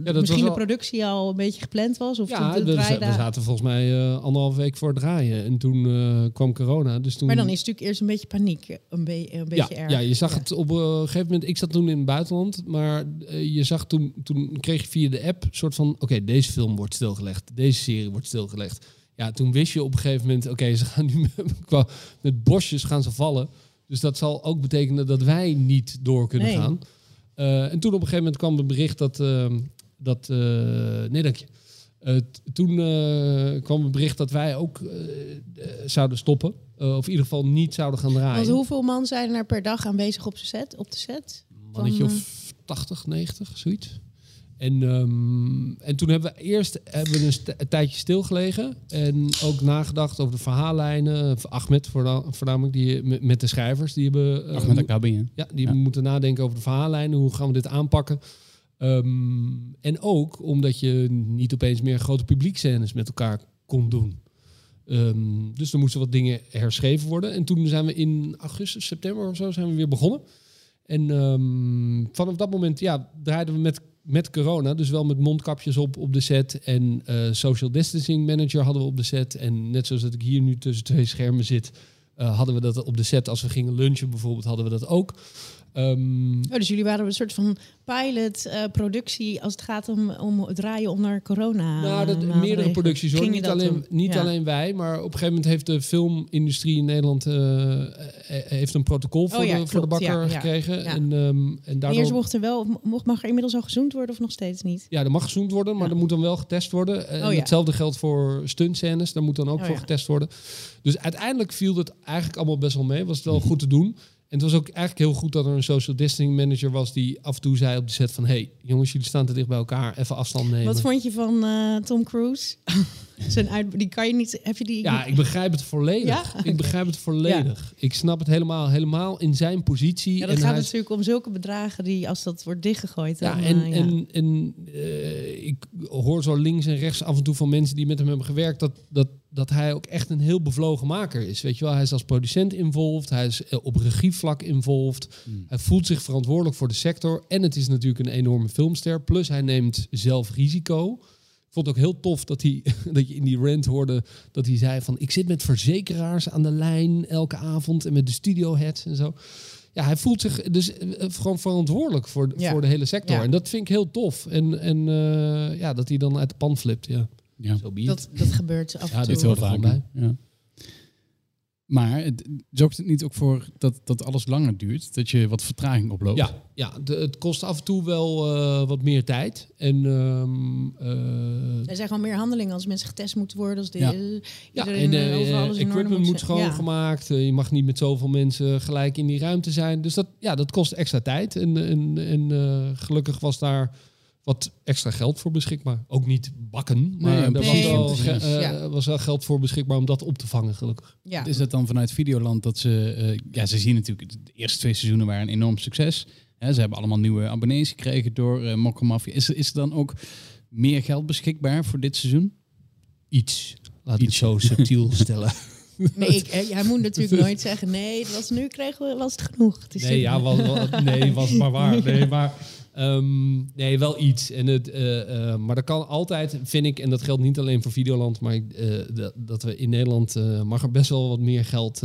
Speaker 5: was
Speaker 3: misschien de productie al een beetje gepland was? Of
Speaker 5: Ja,
Speaker 3: de, de
Speaker 5: we, zaten volgens mij eh, anderhalve week voor het draaien. En toen eh, kwam corona. Dus toen...
Speaker 3: Maar dan is het natuurlijk eerst een beetje paniek, een, be een beetje
Speaker 5: ja,
Speaker 3: erg.
Speaker 5: ja, je zag
Speaker 3: Ja.
Speaker 5: het op een gegeven moment. Ik zat toen in het buitenland, maar je zag toen, toen kreeg je via de app een soort van: oké, deze film wordt stilgelegd, deze serie wordt stilgelegd. Ja, toen wist je op een gegeven moment: oké, ze gaan nu met, met bosjes gaan ze vallen. Dus dat zal ook betekenen dat wij niet door kunnen
Speaker 3: Nee.
Speaker 5: gaan. Eh, en toen op een gegeven moment kwam het bericht dat. eh, dat eh, nee, dank je. Eh, toen kwam het bericht dat wij ook zouden stoppen. Of in ieder geval niet zouden gaan draaien.
Speaker 3: Want hoeveel man zijn er per dag aanwezig op de set? Op de set?
Speaker 5: mannetje of 80, 90, zoiets. En, ehm, en toen hebben we eerst hebben we een, tijdje stilgelegen. En ook nagedacht over de verhaallijnen. Ahmed voorna- voornamelijk, die, met, met de schrijvers. Die hebben, eh,
Speaker 4: Ach, met
Speaker 5: mo-
Speaker 4: Akabi,
Speaker 5: ja, die
Speaker 4: Ja.
Speaker 5: moeten nadenken over de verhaallijnen. Hoe gaan we dit aanpakken? Ehm, en ook omdat je niet opeens meer grote publiekscènes met elkaar kon doen. Ehm, dus er moesten wat dingen herschreven worden. En toen zijn we in augustus, september of zo zijn we weer begonnen. En ehm, vanaf dat moment ja, draaiden we met, met corona, dus wel met mondkapjes op op de set. En eh, social distancing manager hadden we op de set. En net zoals dat ik hier nu tussen twee schermen zit, eh, hadden we dat op de set. Als we gingen lunchen bijvoorbeeld, hadden we dat ook. Ehm,
Speaker 3: Oh, dus jullie waren een soort van pilot eh, als het gaat om, om het draaien onder corona.
Speaker 5: Nou, dat, meerdere producties hoor. Niet, alleen, niet
Speaker 3: Ja.
Speaker 5: alleen wij, maar op een gegeven moment heeft de filmindustrie in Nederland eh, eh, heeft een protocol voor,
Speaker 3: Oh ja,
Speaker 5: de, voor de bakker
Speaker 3: Ja,
Speaker 5: gekregen. En, ehm, en
Speaker 3: En
Speaker 5: daardoor,
Speaker 3: Eerst mocht er wel, mocht, mag er inmiddels al gezoend worden of nog steeds niet?
Speaker 5: ja, er mag gezoend worden, maar er moet dan wel getest worden. En
Speaker 3: Oh
Speaker 5: hetzelfde geldt voor stuntscènes, daar moet dan ook voor getest worden. Dus uiteindelijk viel het eigenlijk allemaal best wel mee. Was het wel goed te doen. En het was ook eigenlijk heel goed dat er een social distancing manager was die af en toe zei op de set van... hey, jongens, jullie staan te dicht bij elkaar, even afstand nemen.
Speaker 3: Wat vond je van eh, Tom Cruise? Zijn uit, die kan je niet. Heb je die?
Speaker 5: Ja, ik begrijp het volledig.
Speaker 3: Ja?
Speaker 5: Ik begrijp het volledig. Ik snap het helemaal, helemaal in zijn positie.
Speaker 3: Ja, dat
Speaker 5: en
Speaker 3: gaat
Speaker 5: hij
Speaker 3: natuurlijk om zulke bedragen die als dat wordt dichtgegooid.
Speaker 5: ja, en,
Speaker 3: eh, ja.
Speaker 5: en, en eh, ik hoor zo links en rechts af en toe van mensen die met hem hebben gewerkt... dat, dat, dat hij ook echt een heel bevlogen maker is. Weet je wel, hij is als producent involved. Hij is eh, op regievlak involved.
Speaker 4: Hmm.
Speaker 5: Hij voelt zich verantwoordelijk voor de sector. En het is natuurlijk een enorme filmster. Plus hij neemt zelf risico. Ik vond het ook heel tof dat, hij, dat je in die rant hoorde dat hij zei van... ik zit met verzekeraars aan de lijn elke avond en met de studioheads en zo. Ja, hij voelt zich dus eh, gewoon verantwoordelijk voor,
Speaker 3: Ja.
Speaker 5: voor de hele sector.
Speaker 3: Ja.
Speaker 5: En dat vind ik heel tof. En, en eh, ja, dat hij dan uit de pan flipt, ja.
Speaker 4: Ja.
Speaker 3: Dat, dat gebeurt af en
Speaker 4: Ja,
Speaker 3: toe.
Speaker 4: dit heel
Speaker 5: hoort
Speaker 4: vaak.
Speaker 5: gewoon
Speaker 4: Ja. Maar het, zorgt het niet ook voor dat, dat alles langer duurt? Dat je wat vertraging oploopt?
Speaker 5: Ja, ja de- het kost af en toe wel eh, wat meer tijd. En ehm, eh,
Speaker 3: Er zijn gewoon meer handelingen als mensen getest moeten worden. Als de,
Speaker 4: Ja.
Speaker 5: Ja, en
Speaker 3: eh, over alles in orde
Speaker 5: equipment moet.
Speaker 3: Ja.
Speaker 5: schoongemaakt. Je mag niet met zoveel mensen gelijk in die ruimte zijn. Dus dat, ja, dat kost extra tijd. En, en, en eh, gelukkig was daar wat extra geld voor beschikbaar. Ook niet bakken, maar
Speaker 4: Nee,
Speaker 5: er was, wel, eh,
Speaker 3: ja.
Speaker 5: was wel geld voor beschikbaar om dat op te vangen, gelukkig.
Speaker 3: Ja.
Speaker 4: Is dat dan vanuit Videoland dat ze... eh, ja, ze zien natuurlijk... De eerste twee seizoenen waren een enorm succes. Hè, ze hebben allemaal nieuwe abonnees gekregen door uh, Mafia. Is, er- is er dan ook meer geld beschikbaar voor dit seizoen?
Speaker 5: Iets. Laat
Speaker 4: Iets.
Speaker 5: het zo subtiel stellen.
Speaker 3: Nee, ik, eh, hij moet natuurlijk nooit zeggen, nee, het was, nu kregen we, was het genoeg. Het is
Speaker 5: Nee, ja, was, was- nee, was maar waar. Nee, maar ehm, nee, wel iets. En het, eh, eh, maar dat kan altijd, vind ik, en dat geldt niet alleen voor Videoland, maar eh, dat, dat we in Nederland mag er best wel wat meer geld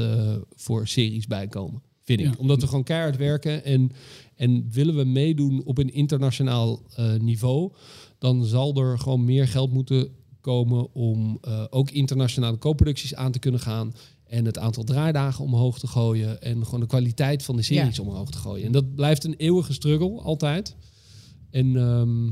Speaker 5: voor series bij komen. Vind ik.
Speaker 4: Ja.
Speaker 5: Omdat we gewoon keihard werken en, en willen we meedoen op een internationaal niveau, dan zal er gewoon meer geld moeten komen om ook internationale co-producties aan te kunnen gaan. En het aantal draaidagen omhoog te gooien. En gewoon de kwaliteit van de series omhoog te gooien. En dat blijft een eeuwige struggle, altijd. En ehm,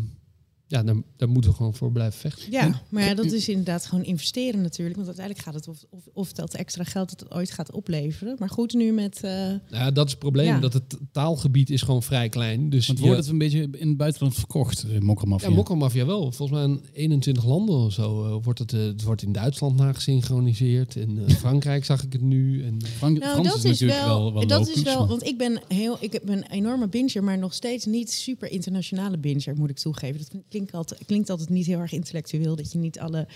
Speaker 5: ja, daar, daar moeten we gewoon voor blijven vechten.
Speaker 3: Ja, maar ja, dat is inderdaad gewoon investeren natuurlijk. Want uiteindelijk gaat het of, of, of dat extra geld het ooit gaat opleveren. Maar goed, nu met... eh,
Speaker 5: ja, dat is het probleem.
Speaker 3: Ja.
Speaker 5: Dat het taalgebied is gewoon vrij klein. Dus
Speaker 4: Want
Speaker 5: je-
Speaker 4: wordt het een beetje in het buitenland verkocht, uh, Mokkermafia?
Speaker 5: Ja, Mokkermafia wel. Volgens mij in 21 landen of zo eh, wordt het, eh, het wordt in Duitsland nagesynchroniseerd. In eh, Frankrijk zag ik het nu. En,
Speaker 4: Frank,
Speaker 3: Nou,
Speaker 4: Frans
Speaker 3: dat is
Speaker 4: natuurlijk
Speaker 3: wel,
Speaker 4: wel, wel
Speaker 3: dat
Speaker 4: logisch,
Speaker 3: is wel,
Speaker 4: maar-
Speaker 3: want ik ben heel, ik ben een enorme binger, maar nog steeds niet super internationale binger, moet ik toegeven. Dat klinkt altijd, klinkt altijd niet heel erg intellectueel, dat je niet alle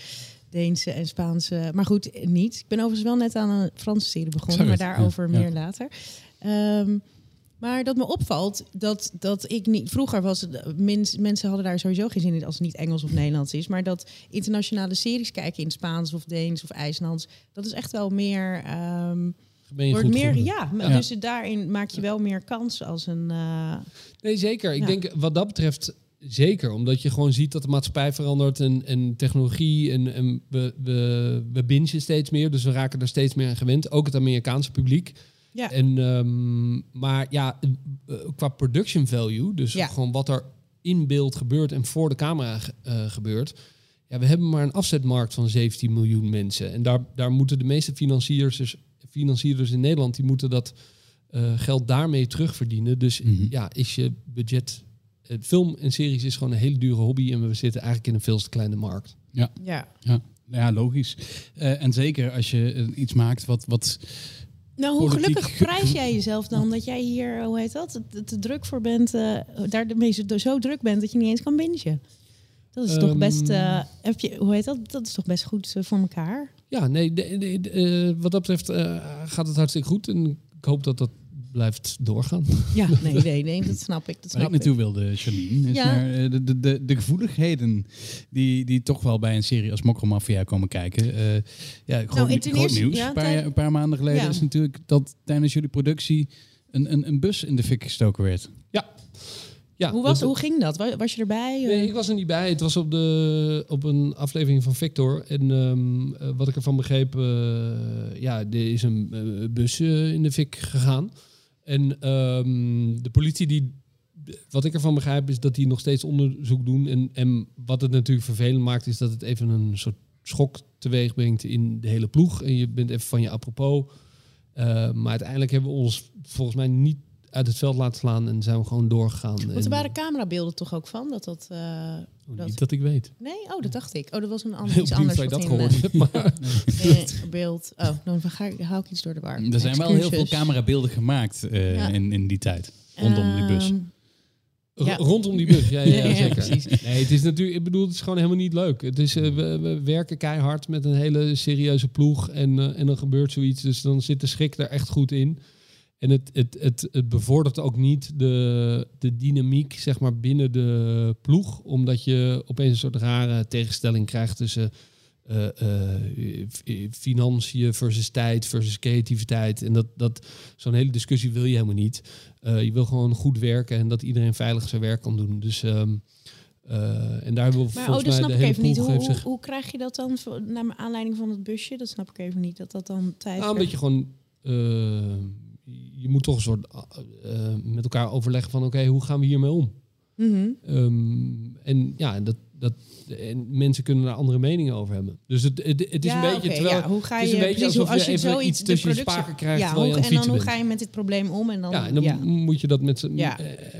Speaker 3: Deense en Spaanse, maar goed, niet. Ik ben overigens wel net aan een Franse serie begonnen, maar daarover
Speaker 4: ja, ja.
Speaker 3: meer later. Ehm, maar dat me opvalt dat, dat ik niet. Vroeger was het. Mens, mensen hadden daar sowieso geen zin in als het niet Engels of Nederlands is. Maar dat internationale series kijken in Spaans of Deens of IJslands. Dat is echt wel meer. ehm, wordt meer ja, dus daarin maak je wel meer kans als een. eh,
Speaker 5: Nee, zeker. Ik denk wat dat betreft zeker. Omdat je gewoon ziet dat de maatschappij verandert en, en technologie. En, en we, we, we bingen steeds meer. Dus we raken er steeds meer aan gewend. Ook het Amerikaanse publiek.
Speaker 3: ja,
Speaker 5: En, ehm, maar ja, eh, qua production value, dus
Speaker 3: Ja.
Speaker 5: gewoon wat er in beeld gebeurt en voor de camera eh, gebeurt. Ja, we hebben maar een afzetmarkt van 17 miljoen mensen. En daar, daar moeten de meeste financiers, dus, financiers in Nederland, die moeten dat eh, geld daarmee terugverdienen. Dus
Speaker 4: Mhm.
Speaker 5: ja, is je budget... eh, film en series is gewoon een hele dure hobby en we zitten eigenlijk in een veel te kleine markt.
Speaker 3: ja.
Speaker 4: Ja, ja logisch. Eh, en zeker als je eh, iets maakt wat, wat
Speaker 3: Nou, hoe
Speaker 4: Politiek
Speaker 3: gelukkig
Speaker 4: ge-
Speaker 3: prijs jij jezelf dan dat jij hier, hoe heet dat, te, te druk voor bent, eh, daar de meeste zo druk bent dat je niet eens kan bingen. Dat is toch
Speaker 5: Ehm.
Speaker 3: best, eh, heb je, hoe heet dat? Dat is toch best goed eh, voor elkaar.
Speaker 5: Ja, nee, de- de- de- eh, wat dat betreft eh, gaat het hartstikke goed. En ik hoop dat dat blijft doorgaan.
Speaker 3: Ja, nee, nee, nee, dat snap ik. Dat
Speaker 4: waar ik
Speaker 3: snap ik.
Speaker 4: naartoe wilde, Charlene, is
Speaker 3: Ja.
Speaker 4: naar eh, de, de, de, de gevoeligheden die, die toch wel bij een serie als Mokromafia komen kijken. Eh, ja, groot,
Speaker 3: en ten
Speaker 4: groot nieuws.
Speaker 3: ja,
Speaker 4: een, paar, een paar maanden geleden
Speaker 3: Ja.
Speaker 4: is natuurlijk dat tijdens jullie productie een, een, een bus in de fik gestoken werd.
Speaker 5: Ja. ja
Speaker 3: Hoe, was,
Speaker 5: dat-
Speaker 3: hoe ging dat? Was, je erbij? Eh,
Speaker 5: Nee, ik was er niet bij. Het was op, de, op een aflevering van Victor. En ehm, eh, wat ik ervan begreep, eh, ja, er is een eh, bus eh, in de fik gegaan. En ehm, de politie die, wat ik ervan begrijp, is dat die nog steeds onderzoek doen. En, en wat het natuurlijk vervelend maakt, is dat het even een soort schok teweeg brengt in de hele ploeg. En je bent even van je apropos. Eh, maar uiteindelijk hebben we ons volgens mij niet uit het veld laten slaan en zijn we gewoon doorgegaan.
Speaker 3: Want er waren camerabeelden toch ook van? Dat dat, eh,
Speaker 5: Oh,
Speaker 3: dat-
Speaker 5: Niet dat ik weet.
Speaker 3: Nee? Oh, dat dacht ik. Oh, dat was een ander, iets anders. wat
Speaker 5: dat gehoord
Speaker 3: eh,
Speaker 5: hebt. Maar
Speaker 3: eh, beeld. Oh, dan ga ik, haal ik iets door de war.
Speaker 4: Er zijn wel heel veel camerabeelden gemaakt eh,
Speaker 3: Ja.
Speaker 4: in, in die tijd. Rondom die bus.
Speaker 3: Ehm, Ja.
Speaker 5: Rondom die bus, ja, ja,
Speaker 3: Ja, ja,
Speaker 5: zeker.
Speaker 3: precies.
Speaker 5: Nee, het is natuurlijk, ik bedoel, het is gewoon helemaal niet leuk. Het is, eh, we, we werken keihard met een hele serieuze ploeg en, eh, en dan gebeurt zoiets. Dus dan zit de schrik er echt goed in. En het, het, het, het bevordert ook niet de, de dynamiek zeg maar, binnen de ploeg. Omdat je opeens een soort rare tegenstelling krijgt tussen eh, eh, f- financiën versus tijd versus creativiteit. En dat, dat, zo'n hele discussie wil je helemaal niet. Eh, je wil gewoon goed werken en dat iedereen veilig zijn werk kan doen. Dus ehm, Eh, en daar hebben we
Speaker 3: Maar
Speaker 5: volgens
Speaker 3: oh, dat
Speaker 5: mij
Speaker 3: snap
Speaker 5: de
Speaker 3: ik
Speaker 5: hele
Speaker 3: even niet. Hoe, hoe,
Speaker 5: zich...
Speaker 3: hoe krijg je dat dan voor- naar aanleiding van het busje? Dat snap ik even niet. Dat dat dan tijd.
Speaker 5: Nou, een beetje gewoon... eh, je moet toch een soort eh, met elkaar overleggen van... oké, hoe gaan we hiermee om?
Speaker 3: Mhm.
Speaker 5: Ehm, en ja, dat, dat, en mensen kunnen daar andere meningen over hebben. Dus het, het, het is
Speaker 3: Ja,
Speaker 5: een beetje... terwijl,
Speaker 3: ja, hoe ga
Speaker 5: het is
Speaker 3: je
Speaker 5: een beetje
Speaker 3: precies,
Speaker 5: alsof
Speaker 3: als
Speaker 5: je
Speaker 3: je
Speaker 5: even
Speaker 3: zoiets
Speaker 5: iets
Speaker 3: de
Speaker 5: tussen je spaken krijgt
Speaker 3: Ja,
Speaker 5: je
Speaker 3: en dan hoe ga je met dit probleem om? En dan,
Speaker 5: Ja, en dan moet je dat met, eh,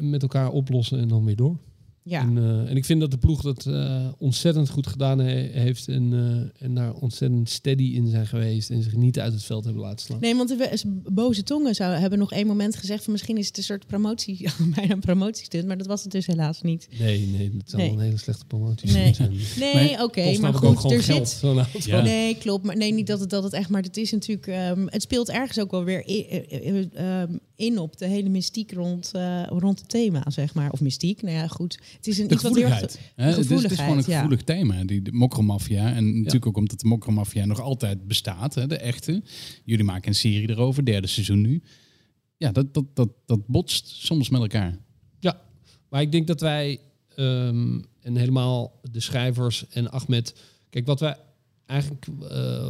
Speaker 5: met elkaar oplossen en dan weer door.
Speaker 3: Ja.
Speaker 5: En, eh, en ik vind dat de ploeg dat eh, ontzettend goed gedaan he- heeft en, eh, en daar ontzettend steady in zijn geweest en zich niet uit het veld hebben laten slaan.
Speaker 3: Nee, want de we- boze tongen zou, hebben nog één moment gezegd van misschien is het een soort promotie, bijna een promotiestunt, maar dat was het dus helaas niet.
Speaker 5: Nee, nee, dat zou
Speaker 3: Nee.
Speaker 5: een hele slechte promotie
Speaker 3: Nee.
Speaker 5: zijn.
Speaker 3: Nee, oké,
Speaker 5: Kost
Speaker 3: maar goed, er
Speaker 5: geld,
Speaker 3: zit.
Speaker 4: Ja.
Speaker 3: Nee, klopt. Maar nee, niet dat het, dat het echt. Maar het is natuurlijk. ehm, het speelt ergens ook wel weer in, eh, eh, ehm, in op de hele mystiek rond, eh, rond het thema, zeg maar. Of mystiek. Nou ja, goed. Het is een
Speaker 4: De
Speaker 3: iets wat heel erg-
Speaker 4: gevoeligheid. hè? Het, is, het is gewoon een
Speaker 3: ja.
Speaker 4: gevoelig thema, die de mokromafia. En natuurlijk ook omdat de mokromafia nog altijd bestaat, hè, de echte. Jullie maken een serie erover, derde seizoen nu. Ja, dat, dat, dat, dat botst soms met elkaar.
Speaker 5: Ja, maar ik denk dat wij ehm, en helemaal de schrijvers en Ahmed. Kijk, wat wij eigenlijk eh,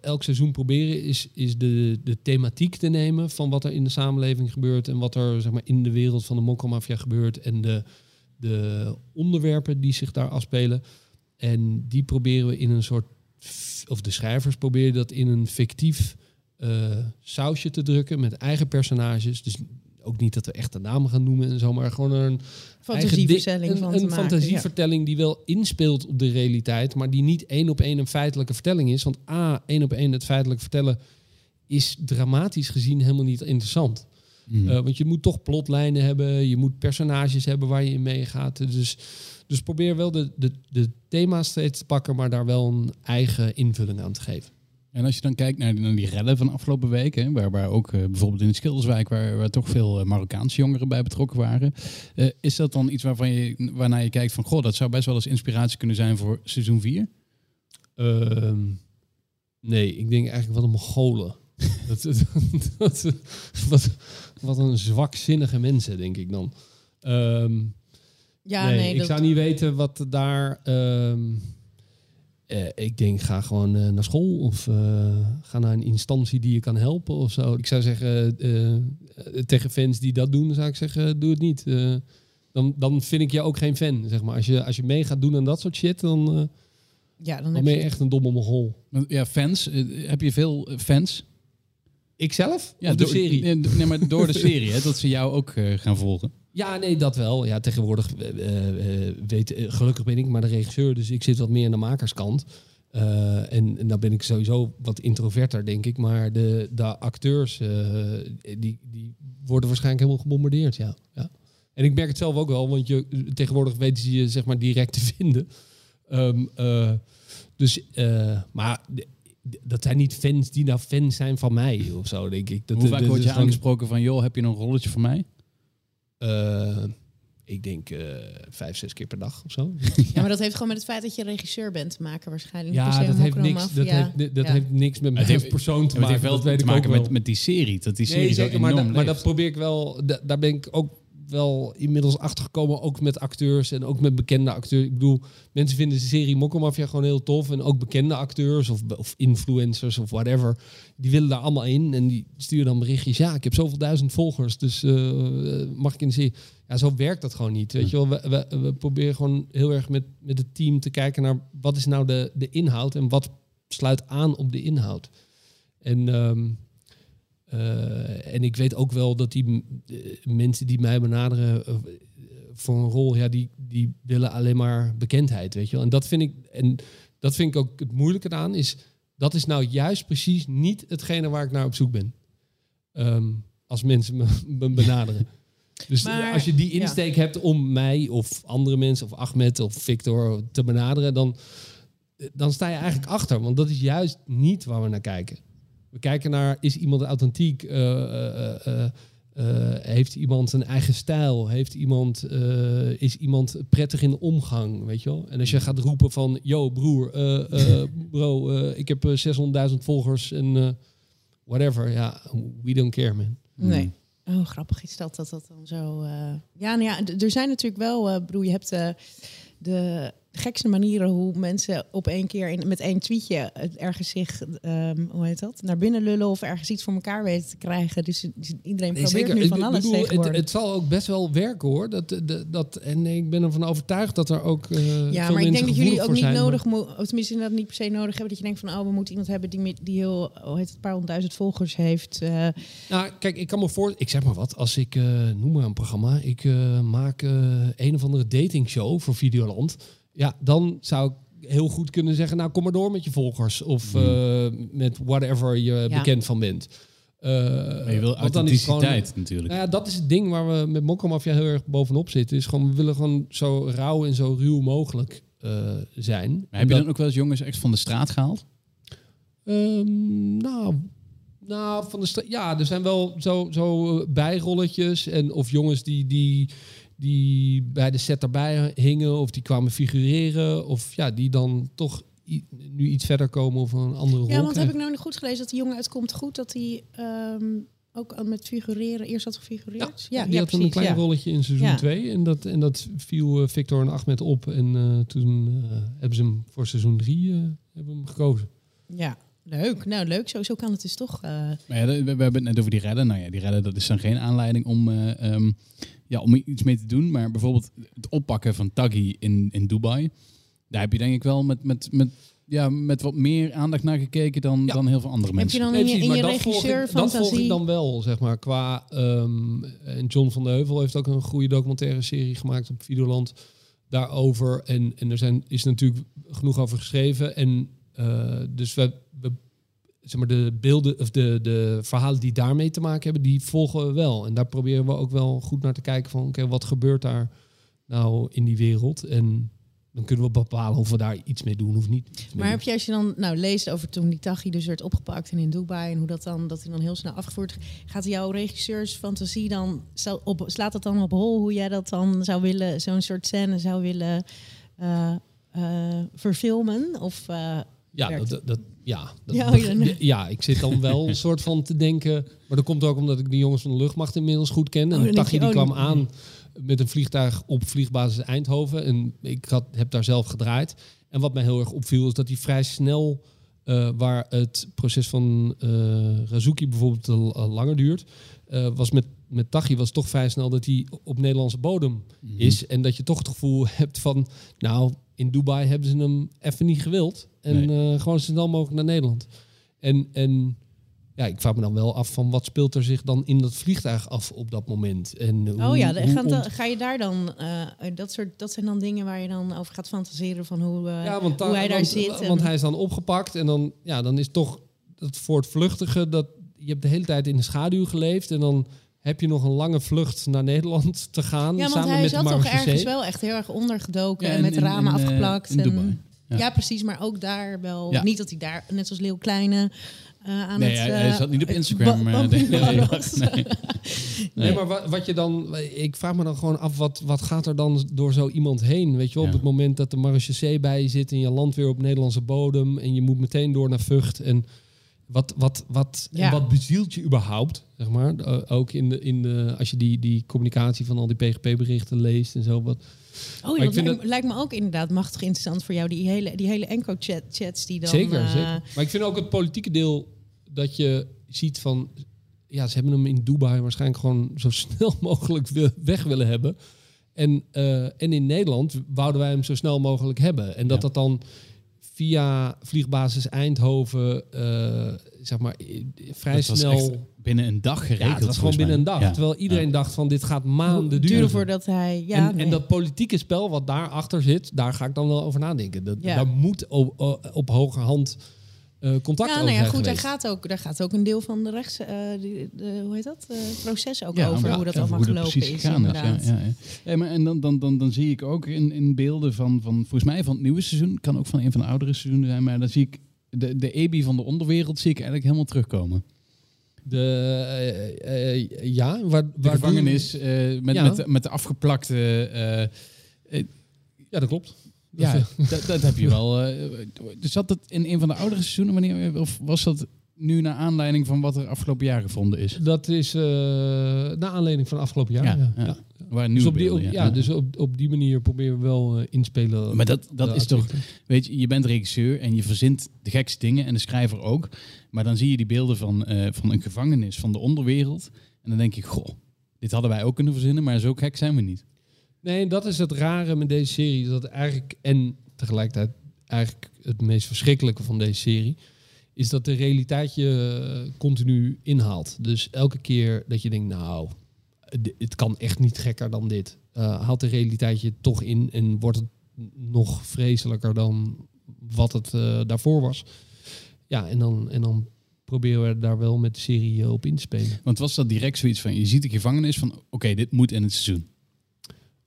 Speaker 5: elk seizoen proberen is, is de, de thematiek te nemen van wat er in de samenleving gebeurt en wat er zeg maar, in de wereld van de mokkelmafia gebeurt en de, de onderwerpen die zich daar afspelen. En die proberen we in een soort, of de schrijvers proberen dat in een fictief eh, sausje te drukken met eigen personages. Dus ook niet dat we echt de namen gaan noemen en zo, maar gewoon een
Speaker 3: Fantasievertelling
Speaker 5: di-
Speaker 3: van
Speaker 5: een, een
Speaker 3: maken,
Speaker 5: fantasievertelling die wel inspeelt op de realiteit, maar die niet één op één een feitelijke vertelling is. Want A, één op één het feitelijk vertellen is dramatisch gezien helemaal niet interessant.
Speaker 4: Mhm.
Speaker 5: Eh, want je moet toch plotlijnen hebben, je moet personages hebben waar je in meegaat. Dus, dus probeer wel de, de, de thema's steeds te pakken, maar daar wel een eigen invulling aan te geven.
Speaker 4: En als je dan kijkt naar, naar die rellen van afgelopen weken, waar, waar ook eh, bijvoorbeeld in de Schilderswijk, waar, waar toch veel eh, Marokkaanse jongeren bij betrokken waren, eh, is dat dan iets waarvan je, waarnaar je kijkt van, goh, dat zou best wel eens inspiratie kunnen zijn voor seizoen 4?
Speaker 5: Ehm, nee, ik denk eigenlijk wat een Mongolen. dat, dat, dat- wat, wat een zwakzinnige mensen, denk ik dan. Ehm,
Speaker 3: Ja,
Speaker 5: nee,
Speaker 3: nee,
Speaker 5: ik
Speaker 3: dat,
Speaker 5: zou niet weten wat daar. ehm, eh, ik denk, ga gewoon eh, naar school of eh, ga naar een instantie die je kan helpen of zo. Ik zou zeggen, tegen fans die dat doen, zou ik zeggen, doe het niet. Eh, dan, dan vind ik je ook geen fan, zeg maar. Als je, als je mee gaat doen aan dat soort shit, dan,
Speaker 3: ja, dan
Speaker 5: dan
Speaker 3: heb
Speaker 5: ben
Speaker 3: je
Speaker 5: echt een domme mogol.
Speaker 4: Ja, fans. heb je veel fans?
Speaker 5: Ikzelf?
Speaker 4: Ja,
Speaker 5: of de serie?
Speaker 4: Nee, nee, maar door de serie, hè, dat ze jou ook eh, gaan volgen.
Speaker 5: Ja, nee, dat wel. Ja, tegenwoordig eh, eh, weet, gelukkig ben ik maar de regisseur, dus ik zit wat meer aan de makerskant. En, en dan ben ik sowieso wat introverter, denk ik. Maar de, de acteurs, die, die worden waarschijnlijk helemaal gebombardeerd, ja. ja. En ik merk het zelf ook wel, want je, tegenwoordig weten ze je zeg maar direct te vinden. Ehm, eh, dus, eh, maar dat zijn niet fans die nou fans zijn van mij of zo, denk ik. Dat,
Speaker 4: Hoe vaak word je aangesproken van, joh, heb je nog een rolletje voor mij?
Speaker 5: eh, ik denk eh, vijf, zes keer per dag of zo.
Speaker 3: Ja, maar dat heeft gewoon met het feit dat je regisseur bent te maken waarschijnlijk.
Speaker 5: Ja,
Speaker 3: se
Speaker 5: dat heeft, niks, dat, heeft, dat
Speaker 3: Ja.
Speaker 5: heeft niks met
Speaker 4: Het
Speaker 5: mijn
Speaker 4: heeft-
Speaker 5: persoon te
Speaker 4: Het
Speaker 5: maken.
Speaker 4: heeft wel
Speaker 5: dat
Speaker 4: te
Speaker 5: ik ook
Speaker 4: maken met, met die serie. Dat die serie
Speaker 5: nee,
Speaker 4: zo
Speaker 5: zeker, maar,
Speaker 4: enorm
Speaker 5: dat, maar dat probeer ik wel. da- daar ben ik ook wel inmiddels achter gekomen. Ook met acteurs en ook met bekende acteurs. Ik bedoel, mensen vinden de serie Mokkelmafia gewoon heel tof. En ook bekende acteurs of, of influencers of whatever. Die willen daar allemaal in. En die sturen dan berichtjes. Ja, ik heb zoveel duizend volgers. Dus eh, mag ik in de serie? Ja, zo werkt dat gewoon niet. Weet je wel, we, we, we proberen gewoon heel erg met, met het team te kijken naar wat is nou de, de inhoud en wat sluit aan op de inhoud. En, ehm, eh, en ik weet ook wel dat die eh, mensen die mij benaderen eh, voor een rol, ja, die, die willen alleen maar bekendheid, weet je wel. En dat vind ik, en dat vind ik ook het moeilijke aan, is dat is nou juist precies niet hetgene waar ik naar op zoek ben. Ehm, als mensen me, me benaderen. Dus
Speaker 3: Maar,
Speaker 5: als je die
Speaker 3: ja.
Speaker 5: insteek hebt om mij of andere mensen of Ahmed of Victor te benaderen, dan, dan sta je eigenlijk achter. Want dat is juist niet waar we naar kijken. We kijken naar, is iemand authentiek? Eh, eh, eh, eh, heeft iemand een eigen stijl? Heeft iemand, eh, is iemand prettig in de omgang? Weet je wel? En als je gaat roepen van, yo broer, eh, eh, bro, eh, ik heb eh, 600.000 volgers en eh, whatever. Ja, we don't care man.
Speaker 3: Nee. Oh, grappig is dat dat dat dan zo. eh, Ja, nou ja, er zijn natuurlijk wel. eh bedoel, je hebt eh, de gekste manieren hoe mensen op één keer in, met één tweetje het ergens zich, ehm, hoe heet dat, naar binnen lullen of ergens iets voor elkaar weten te krijgen. Dus dus iedereen
Speaker 5: Nee,
Speaker 3: probeert
Speaker 5: zeker.
Speaker 3: nu van
Speaker 5: Ik
Speaker 3: alles
Speaker 5: bedoel, het,
Speaker 3: tegenwoordig.
Speaker 5: het zal ook best wel werken hoor. Dat, dat, dat, en ik ben ervan overtuigd dat er ook. eh, veel
Speaker 3: ja, maar ik denk dat jullie ook niet
Speaker 5: zijn,
Speaker 3: nodig moeten, of tenminste dat niet per se nodig hebben, dat je denkt van, oh, we moeten iemand hebben die, die heel, hoe heet het, een paar honderdduizend volgers heeft. eh,
Speaker 5: Nou, kijk, ik kan me voor, ik zeg maar wat, als ik eh, noem maar een programma, ik eh, maak eh, een of andere datingshow voor Videoland, ja, dan zou ik heel goed kunnen zeggen, nou kom maar door met je volgers of eh, met whatever je
Speaker 3: Ja.
Speaker 5: bekend van bent. Eh,
Speaker 4: Maar je wil
Speaker 5: want dan is het gewoon-
Speaker 4: authenticiteit natuurlijk.
Speaker 5: Nou ja, dat is het ding waar we met Mokkomafia heel erg bovenop zitten. Is gewoon, we willen gewoon zo rauw en zo ruw mogelijk eh, zijn.
Speaker 4: Maar heb je dan ook wel eens jongens echt van de straat gehaald?
Speaker 5: Ehm, nou, nou, van de stra- ja, er zijn wel zo, zo bijrolletjes en of jongens die, die, die bij de set erbij hingen of die kwamen figureren of ja, die dan toch nu iets verder komen of een andere rol
Speaker 3: Ja, want heb ik nou niet goed gelezen dat die jongen uitkomt goed dat hij ehm, ook al met figureren eerst had gefigureerd?
Speaker 5: Ja, die had een klein
Speaker 3: ja.
Speaker 5: rolletje in seizoen
Speaker 3: Ja.
Speaker 5: 2 en dat, en dat viel eh, Victor en Ahmed op en eh, toen eh, hebben ze hem voor seizoen 3 hebben hem gekozen.
Speaker 3: Ja, leuk. Nou, leuk. Zo, zo kan het dus toch. eh,
Speaker 4: Maar ja, we, we hebben het net over die redden. Nou ja, die redden, dat is dan geen aanleiding om, eh, ehm, ja, om iets mee te doen. Maar bijvoorbeeld het oppakken van Taggy in, in Dubai. Daar heb je denk ik wel met, met, met, ja, met wat meer aandacht naar gekeken dan,
Speaker 5: Ja.
Speaker 4: dan heel veel andere
Speaker 3: heb
Speaker 4: mensen.
Speaker 3: je dan in je, in je
Speaker 5: maar dat volg
Speaker 3: regisseur
Speaker 5: ik- Dat volg ik dan wel, zeg maar. Qua, ehm, en John van de Heuvel heeft ook een goede documentaire serie gemaakt op Videoland daarover. En, en er zijn, is natuurlijk genoeg over geschreven. En eh, dus we, we, zeg maar, de beelden of de, de verhalen die daarmee te maken hebben, die volgen we wel. En daar proberen we ook wel goed naar te kijken van, oké, wat gebeurt daar nou in die wereld? En dan kunnen we bepalen of we daar iets mee doen of niet.
Speaker 3: Maar heb je als je dan nou, leest over toen die Taghi dus werd opgepakt en in Dubai en hoe dat dan, dat hij dan heel snel afgevoerd gaat jouw regisseursfantasie dan, zou op, slaat dat dan op hol hoe jij dat dan zou willen, zo'n soort scène zou willen eh, eh, verfilmen? Of, eh,
Speaker 5: Ja, dat, dat, ja, dat
Speaker 3: Ja,
Speaker 5: ik zit dan wel een soort van te denken. Maar dat komt ook omdat ik de jongens van de luchtmacht inmiddels goed ken. En
Speaker 3: Oh,
Speaker 5: Tachi
Speaker 3: je,
Speaker 5: die
Speaker 3: oh,
Speaker 5: kwam aan met een vliegtuig op vliegbasis Eindhoven. En ik had, heb daar zelf gedraaid. En wat mij heel erg opviel is dat hij vrij snel, eh, waar het proces van eh Razuki bijvoorbeeld langer duurt, eh, was met, met Tachi was toch vrij snel dat hij op Nederlandse bodem
Speaker 4: Mhm.
Speaker 5: is. En dat je toch het gevoel hebt van, nou, in Dubai hebben ze hem even niet gewild. En eh, gewoon zo snel mogelijk naar Nederland. En, en ja, ik vraag me dan wel af van wat speelt er zich dan in dat vliegtuig af op dat moment. En
Speaker 3: oh
Speaker 5: hoe-
Speaker 3: ja, de-
Speaker 5: hoe ont-
Speaker 3: ga je daar dan, eh, dat, soort, dat zijn dan dingen waar je dan over gaat fantaseren van hoe, eh,
Speaker 5: ja, want,
Speaker 3: hoe
Speaker 5: daar-
Speaker 3: hij daar
Speaker 5: want,
Speaker 3: zit. en-
Speaker 5: Want hij is dan opgepakt en dan, ja, dan is toch dat voortvluchtige dat je hebt de hele tijd in de schaduw geleefd en dan heb je nog een lange vlucht naar Nederland te gaan
Speaker 3: ja, want
Speaker 5: samen
Speaker 3: hij
Speaker 5: met
Speaker 3: zat toch ergens wel echt heel erg ondergedoken
Speaker 4: Ja,
Speaker 3: en met
Speaker 4: in-
Speaker 3: ramen
Speaker 4: in, eh,
Speaker 3: afgeplakt.
Speaker 4: in
Speaker 3: en,
Speaker 4: Dubai.
Speaker 3: Ja.
Speaker 4: Ja.
Speaker 3: precies, maar ook daar wel.
Speaker 4: Ja.
Speaker 3: Niet dat hij daar, net zoals Leeuw Kleine, eh, aan
Speaker 4: Nee,
Speaker 3: het...
Speaker 4: hij, hij
Speaker 3: eh,
Speaker 4: zat niet op Instagram. nee, nee, nee.
Speaker 5: Nee,
Speaker 4: Nee.
Speaker 5: maar wat, wat je dan... Ik vraag me dan gewoon af, wat, wat gaat er dan door zo iemand heen? Weet je wel,
Speaker 4: Ja.
Speaker 5: op het moment dat de marechaussee bij je zit... en je landt weer op Nederlandse bodem... en je moet meteen door naar Vught. En wat, wat, wat,
Speaker 3: Ja.
Speaker 5: en wat bezielt je überhaupt, zeg maar? Eh, ook in de, in de, als je die, die communicatie van al die PGP-berichten leest en zo. Wat,
Speaker 3: Oh ja, lijkt,
Speaker 5: dat-
Speaker 3: lijkt me ook inderdaad machtig interessant voor jou. Die hele, die hele enco-chats die dan...
Speaker 5: zeker,
Speaker 3: eh,
Speaker 5: zeker. Maar ik vind ook het politieke deel... dat je ziet van... Ja, ze hebben hem in Dubai waarschijnlijk gewoon zo snel mogelijk weg willen hebben. En, eh, en in Nederland wouden wij hem zo snel mogelijk hebben. En dat
Speaker 4: Ja.
Speaker 5: dat dan via vliegbasis Eindhoven, eh, zeg maar, vrij
Speaker 4: Dat was
Speaker 5: snel...
Speaker 4: echt binnen een dag geregeld.
Speaker 5: ja, het was gewoon binnen een dag.
Speaker 4: Ja.
Speaker 5: Terwijl iedereen dacht van dit gaat maanden
Speaker 3: duren
Speaker 5: duren.
Speaker 3: voordat hij... Ja,
Speaker 5: en,
Speaker 3: nee.
Speaker 5: en dat politieke spel wat daarachter zit, daar ga ik dan wel over nadenken. Dat,
Speaker 3: Ja.
Speaker 5: Daar moet op, op, op hoge hand eh, contact
Speaker 3: ja,
Speaker 5: over
Speaker 3: nou ja, goed, daar gaat, ook, daar gaat ook een deel van de rechts... eh, de, de, hoe heet dat? Eh, proces ook
Speaker 4: Ja,
Speaker 3: over
Speaker 4: ja,
Speaker 3: hoe dat allemaal
Speaker 4: hoe dat
Speaker 3: gelopen is,
Speaker 4: gegaan
Speaker 3: inderdaad.
Speaker 4: Ja, ja, ja. Ja, maar en dan, dan, dan, dan zie ik ook in, in beelden van, van, volgens mij van het nieuwe seizoen, kan ook van een van de oudere seizoenen zijn, maar dan zie ik de, de Ebi van de onderwereld zie ik eigenlijk helemaal terugkomen.
Speaker 5: De, eh, eh, ja, waar,
Speaker 4: De
Speaker 5: waar
Speaker 4: gevangenis eh, met,
Speaker 5: Ja.
Speaker 4: met, de- met de afgeplakte... eh,
Speaker 5: Ja, dat klopt.
Speaker 4: Ja, dat, dat heb je wel. eh zat dat in een van de oudere seizoenen, wanneer, of was dat nu naar aanleiding van wat er afgelopen jaar gevonden is?
Speaker 5: Dat is eh naar aanleiding van afgelopen jaar.
Speaker 4: Ja,
Speaker 5: Ja,
Speaker 4: ja. Waar
Speaker 5: Dus op die, op- ja, dus op, op die manier proberen we wel eh, inspelen.
Speaker 4: Maar dat, dat is toch, weet je, je bent regisseur en je verzint de gekste dingen en de schrijver ook. Maar dan zie je die beelden van, van een gevangenis, van de onderwereld. En dan denk je, goh, dit hadden wij ook kunnen verzinnen, maar zo gek zijn we niet.
Speaker 5: Nee, dat is het rare met deze serie. Dat eigenlijk, en tegelijkertijd eigenlijk het meest verschrikkelijke van deze serie, is dat de realiteit je eh, continu inhaalt. Dus elke keer dat je denkt, nou, het kan echt niet gekker dan dit. eh, haalt de realiteit je toch in en wordt het nog vreselijker dan wat het eh, daarvoor was. Ja, en dan, en dan proberen we daar wel met de serie op in te spelen.
Speaker 4: Want was dat direct zoiets van, je ziet de gevangenis van, oké, dit moet in het seizoen.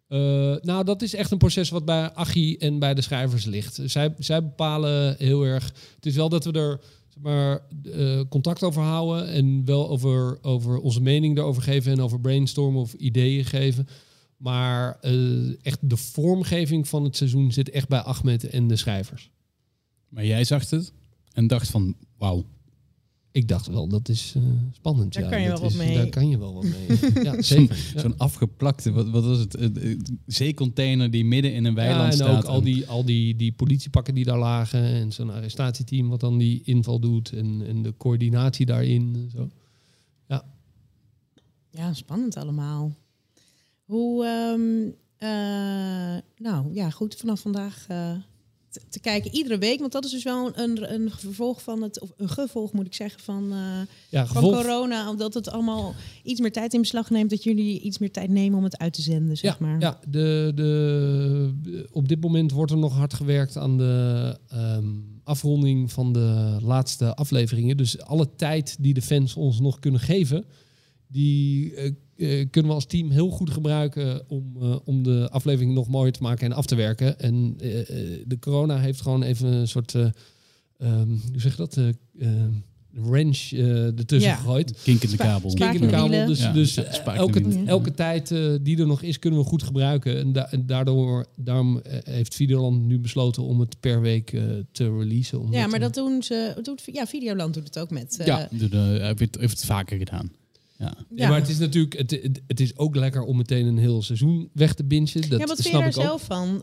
Speaker 5: Eh, nou, dat is echt een proces wat bij Achie en bij de schrijvers ligt. Zij, zij bepalen heel erg. Het is wel dat we er zeg maar, eh, contact over houden en wel over, over onze mening erover geven en over brainstormen of ideeën geven. Maar eh, echt de vormgeving van het seizoen zit echt bij Ahmed en de schrijvers.
Speaker 4: Maar jij zag het en dacht van, wauw.
Speaker 5: Ik dacht wel, dat is eh, spannend.
Speaker 3: Daar
Speaker 5: ja,
Speaker 3: kan je
Speaker 5: dat
Speaker 3: wel wat
Speaker 5: is-
Speaker 3: mee.
Speaker 5: Daar kan je wel wat mee. ja, zeker. Ja.
Speaker 4: Zo'n afgeplakte, wat, wat was het, eh, eh, zeecontainer die midden in een
Speaker 5: Ja,
Speaker 4: weiland
Speaker 5: en
Speaker 4: staat.
Speaker 5: ook al die, al die, die politiepakken die daar lagen. En zo'n arrestatieteam wat dan die inval doet. En, en de coördinatie daarin. En zo.
Speaker 3: Ja, spannend allemaal. Hoe, ehm, eh, nou ja, goed, vanaf vandaag eh, te, te kijken iedere week. Want dat is dus wel een, een vervolg van het, of een gevolg moet ik zeggen, van, eh,
Speaker 5: Ja,
Speaker 3: van
Speaker 5: gevolg,
Speaker 3: corona. Omdat het allemaal iets meer tijd in beslag neemt. Dat jullie iets meer tijd nemen om het uit te zenden, zeg
Speaker 5: ja,
Speaker 3: maar.
Speaker 5: ja de, de, op dit moment wordt er nog hard gewerkt aan de ehm, afronding van de laatste afleveringen. Dus alle tijd die de fans ons nog kunnen geven, die eh, kunnen we als team heel goed gebruiken om, eh, om de aflevering nog mooier te maken en af te werken. En eh, eh, de corona heeft gewoon even een soort, eh, ehm, hoe zeg je dat, Eh eh, wrench eh ertussen
Speaker 3: Ja.
Speaker 5: gegooid.
Speaker 4: Kink in de kabel.
Speaker 5: Kink in de kabel. Dus,
Speaker 4: Ja,
Speaker 5: dus eh, elke, elke tijd eh, die er nog is, kunnen we goed gebruiken. En, da- en daardoor daarom eh, heeft Videoland nu besloten om het per week eh, te releasen. Omdat,
Speaker 3: Ja, maar
Speaker 5: eh,
Speaker 3: dat doen ze. Doet, ja, Videoland doet het ook met. eh,
Speaker 5: Ja.
Speaker 4: Heeft, heeft het vaker gedaan. Ja.
Speaker 5: ja. maar het is natuurlijk, het, het, het is ook lekker om meteen een heel seizoen weg te bingen. Dat
Speaker 3: ja, wat vind je daar zelf van?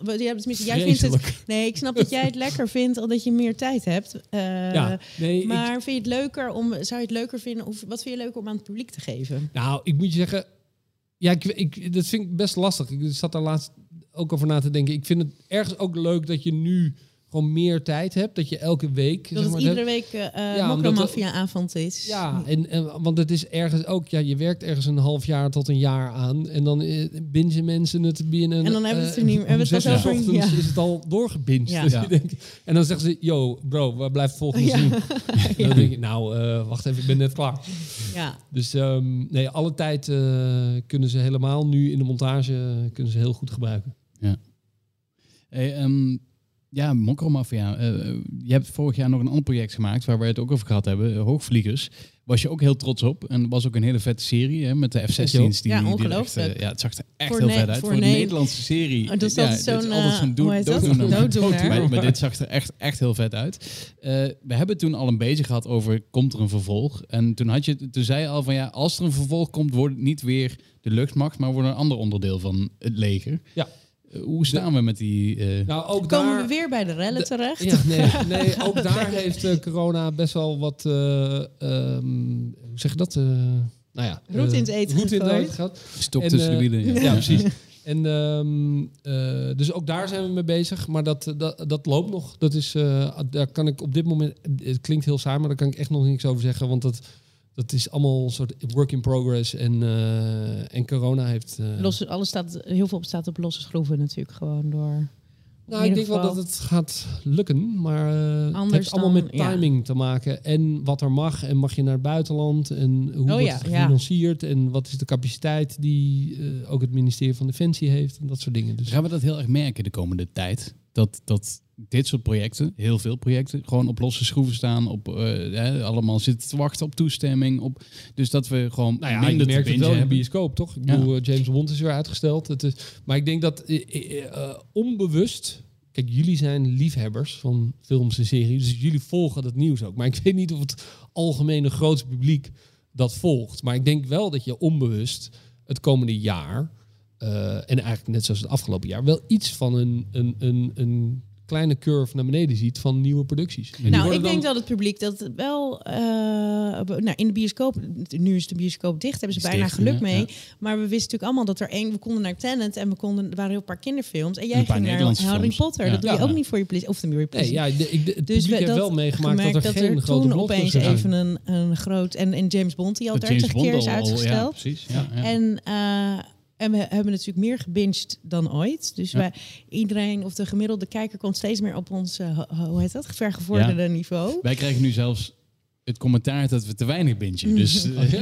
Speaker 3: Ja, jij vindt het. Nee, ik snap dat jij het lekker vindt, al dat je meer tijd hebt. Eh,
Speaker 5: Ja, nee, ik-
Speaker 3: Maar vind je het leuker om, zou je het leuker vinden, of wat vind je leuker om aan het publiek te geven?
Speaker 5: Nou, ik moet je zeggen, ja, ik, ik, dat vind ik best lastig. Ik zat daar laatst ook over na te denken. Ik vind het ergens ook leuk dat je nu gewoon meer tijd hebt. Dat je elke week...
Speaker 3: Dat
Speaker 5: zeg
Speaker 3: het
Speaker 5: maar,
Speaker 3: iedere week uh,
Speaker 5: Ja, omdat
Speaker 3: Mokromafia avond is.
Speaker 5: Ja, en, en, want het is ergens ook, ja, je werkt ergens een half jaar tot een jaar aan. En dan eh, bingen mensen het binnen.
Speaker 3: En dan hebben we het er
Speaker 5: eh,
Speaker 3: niet- hebben we het
Speaker 5: zes uur ochtends
Speaker 3: ja.
Speaker 5: is het al doorgebinged.
Speaker 3: Ja.
Speaker 5: Dus
Speaker 4: Ja.
Speaker 5: je denkt- en dan zeggen ze, yo, bro, waar blijft het volgende
Speaker 3: Ja.
Speaker 5: seizoen? En Dan denk ik, nou, eh, wacht even, ik ben net klaar.
Speaker 3: ja.
Speaker 5: Dus ehm, nee, alle tijd eh, kunnen ze helemaal nu in de montage kunnen ze heel goed gebruiken.
Speaker 4: Hey, ehm, ja, Mokromafia. eh je hebt vorig jaar nog een ander project gemaakt waar we het ook over gehad hebben. eh, Hoogvliegers. Was je ook heel trots op. En was ook een hele vette serie hè, met de F-16's. Die,
Speaker 3: Ja,
Speaker 4: die echt,
Speaker 3: ongelooflijk.
Speaker 4: eh, ja, het zag er echt
Speaker 3: Voor
Speaker 4: heel vet uit.
Speaker 3: voor
Speaker 4: een
Speaker 3: Ne-
Speaker 4: Nederlandse serie.
Speaker 3: Oh, dat is
Speaker 4: ja,
Speaker 3: zo'n,
Speaker 4: altijd
Speaker 3: eh,
Speaker 4: zo'n dood- dooddoener. Maar, maar dit zag er echt, echt heel vet uit. Eh, we hebben toen al een beetje gehad over, komt er een vervolg? En toen, had je, toen zei je al van, ja, als er een vervolg komt, wordt het niet weer de luchtmacht, maar wordt een ander onderdeel van het leger.
Speaker 5: Ja.
Speaker 4: Eh, hoe staan we met die... eh,
Speaker 5: Nou, ook
Speaker 3: Komen
Speaker 5: daar...
Speaker 3: we weer bij de rellen
Speaker 5: de-
Speaker 3: terecht?
Speaker 5: Ja, nee, nee, ook daar heeft eh, corona best wel wat, eh, ehm, hoe zeg je dat? Eh, nou ja,
Speaker 3: Roet in het eten
Speaker 5: roet in het eten gehad.
Speaker 4: Stok
Speaker 5: En,
Speaker 4: tussen de wielen.
Speaker 5: Ja, precies. En ehm, eh, dus ook daar zijn we mee bezig, maar dat, dat, dat loopt nog. Dat is, eh, daar kan ik op dit moment, het klinkt heel saai, maar daar kan ik echt nog niks over zeggen, want dat, dat is allemaal een soort work in progress en, eh, en corona heeft. eh,
Speaker 3: Los, alles staat, heel veel staat op losse schroeven natuurlijk gewoon door.
Speaker 5: Nou, ik denk wel dat het gaat lukken, maar eh, het heeft allemaal
Speaker 3: dan-
Speaker 5: met
Speaker 3: ja.
Speaker 5: timing te maken. En wat er mag en mag je naar het buitenland en hoe
Speaker 3: Oh
Speaker 5: wordt
Speaker 3: ja,
Speaker 5: het
Speaker 3: ja.
Speaker 5: gefinancierd en wat is de capaciteit die eh, ook het ministerie van Defensie heeft en dat soort dingen. Dus
Speaker 4: Gaan we dat heel erg merken de komende tijd? Dat, dat dit soort projecten, heel veel projecten, gewoon op losse schroeven staan. Op, eh, allemaal zitten te wachten op toestemming. Op, dus dat we gewoon
Speaker 5: nou ja,
Speaker 4: minder te
Speaker 5: merkt het wel in de
Speaker 4: hebben.
Speaker 5: bioscoop, toch? Ik
Speaker 4: Ja.
Speaker 5: bedoel, eh, James Bond is weer uitgesteld. Het is, maar ik denk dat eh, onbewust... Kijk, jullie zijn liefhebbers van films en series, dus jullie volgen dat nieuws ook. Maar ik weet niet of het algemene grootste publiek dat volgt. Maar ik denk wel dat je onbewust het komende jaar eh, en eigenlijk net zoals het afgelopen jaar, wel iets van een, een, een, een kleine curve naar beneden ziet van nieuwe producties. En
Speaker 3: Nou, ik denk
Speaker 5: dan-
Speaker 3: dat het publiek dat wel... eh, nou, in de bioscoop, nu is de bioscoop dicht, hebben ze bijna geluk mee.
Speaker 4: ja.
Speaker 3: Maar we wisten natuurlijk allemaal dat er één... We konden naar Tenet en we konden, er waren heel paar kinderfilms. En jij ging naar Harry
Speaker 4: films.
Speaker 3: Potter.
Speaker 4: Ja.
Speaker 3: Dat doe je
Speaker 5: Ja.
Speaker 3: ook niet voor je plezier. Of de
Speaker 5: Nee, ja, de, ik, de, het
Speaker 3: Dus
Speaker 5: publiek
Speaker 3: we,
Speaker 5: wel meegemaakt dat er geen grote
Speaker 3: toen
Speaker 5: blockbusters
Speaker 3: opeens
Speaker 5: zijn.
Speaker 3: even een, een groot... En, en James Bond, die al
Speaker 4: Dat
Speaker 3: 30
Speaker 4: James
Speaker 3: keer is
Speaker 4: Bond al- al-
Speaker 3: uitgesteld.
Speaker 4: Ja, precies. Ja, ja.
Speaker 3: En, eh, en we hebben natuurlijk meer gebinged dan ooit. Dus
Speaker 4: Ja.
Speaker 3: wij, iedereen of de gemiddelde kijker komt steeds meer op ons, eh, ho- hoe heet dat, vergevorderde niveau.
Speaker 4: Wij krijgen nu zelfs het commentaar dat we te weinig bingen. Dus eh,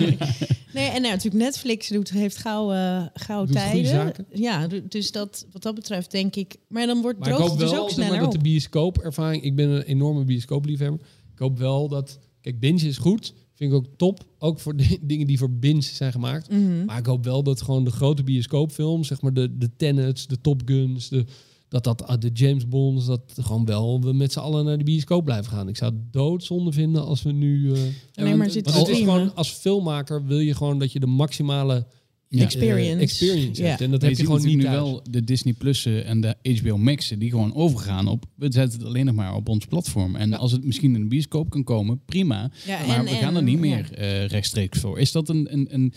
Speaker 3: Nee, en nou, natuurlijk Netflix doet, heeft gauw, eh gauw
Speaker 5: Doet goede
Speaker 3: tijden.
Speaker 5: zaken.
Speaker 3: Ja, du- dus dat, wat dat betreft denk ik... Maar dan wordt het dus
Speaker 5: wel
Speaker 3: ook
Speaker 5: zeg maar,
Speaker 3: sneller
Speaker 5: dat de
Speaker 3: op.
Speaker 5: bioscoopervaring... Ik ben een enorme bioscoopliefhebber. Ik hoop wel dat... Kijk, binge is goed. Vind ik ook top. Ook voor de dingen die voor binge zijn gemaakt.
Speaker 3: Mhm.
Speaker 5: Maar ik hoop wel dat gewoon de grote bioscoopfilms... Zeg maar de, de Tenets, de Top Guns... De, dat dat ah, de James Bonds... Dat gewoon wel we met z'n allen naar de bioscoop blijven gaan. Ik zou het doodzonde vinden als we nu... eh
Speaker 3: Alleen maar
Speaker 5: het is
Speaker 3: streamen.
Speaker 5: gewoon... Als filmmaker wil je gewoon dat je de maximale...
Speaker 4: Ja.
Speaker 3: Experience.
Speaker 5: eh, experience
Speaker 3: Ja.
Speaker 5: En dat heb je
Speaker 4: ziet
Speaker 5: gewoon niet
Speaker 4: natuurlijk
Speaker 5: thuis.
Speaker 4: nu wel de Disney Plus'en en de HBO Max'en die gewoon overgaan op... We zetten het alleen nog maar op ons platform. En als het misschien in de bioscoop kan komen, prima.
Speaker 3: Ja,
Speaker 4: maar
Speaker 3: en-
Speaker 4: we
Speaker 3: en-
Speaker 4: gaan er niet meer eh, rechtstreeks voor. Is dat een, een, een,